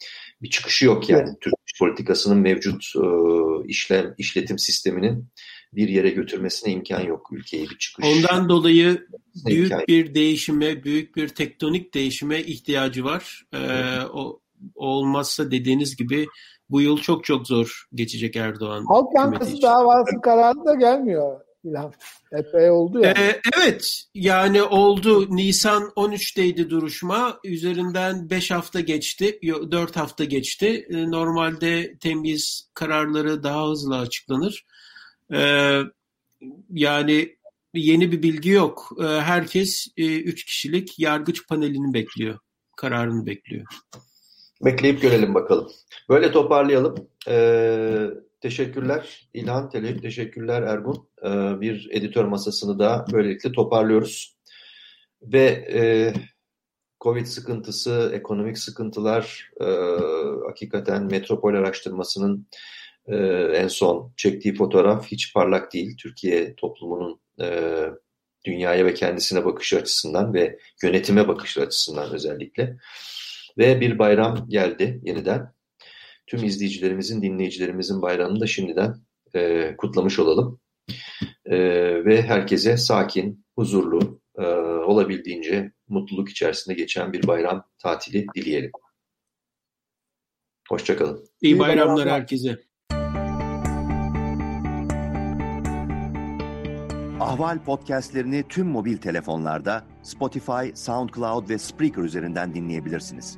bir çıkışı yok yani. Evet. Türk politikasının mevcut e, işlem işletim sisteminin bir yere götürmesine imkan yok ülkeyi bir çıkış. Ondan dolayı büyük imkan bir yok. değişime, büyük bir tektonik değişime ihtiyacı var. Ee, o olmazsa dediğiniz gibi bu yıl çok çok zor geçecek Erdoğan. Halk Bankası davası kararı da gelmiyor. İlham. Epey oldu ya. Yani. Ee, evet yani oldu. Nisan 13'teydi duruşma. Üzerinden 5 hafta geçti. 4 hafta geçti. Ee, normalde temyiz kararları daha hızlı açıklanır. Ee, yani yeni bir bilgi yok. Ee, herkes 3 e, kişilik yargıç panelini bekliyor. Kararını bekliyor. Bekleyip görelim bakalım. Böyle toparlayalım. Ee, Teşekkürler İlhan, Tele, teşekkürler Ergun. Ee, bir editör masasını da böylelikle toparlıyoruz. Ve e, Covid sıkıntısı, ekonomik sıkıntılar, e, hakikaten metropol araştırmasının e, en son çektiği fotoğraf hiç parlak değil. Türkiye toplumunun e, dünyaya ve kendisine bakış açısından ve yönetime bakış açısından özellikle. Ve bir bayram geldi yeniden. Tüm izleyicilerimizin, dinleyicilerimizin bayramını da şimdiden e, kutlamış olalım. E, ve herkese sakin, huzurlu, e, olabildiğince mutluluk içerisinde geçen bir bayram tatili dileyelim. Hoşçakalın. İyi bayramlar herkese. Ahval podcastlerini tüm mobil telefonlarda Spotify, SoundCloud ve Spreaker üzerinden dinleyebilirsiniz.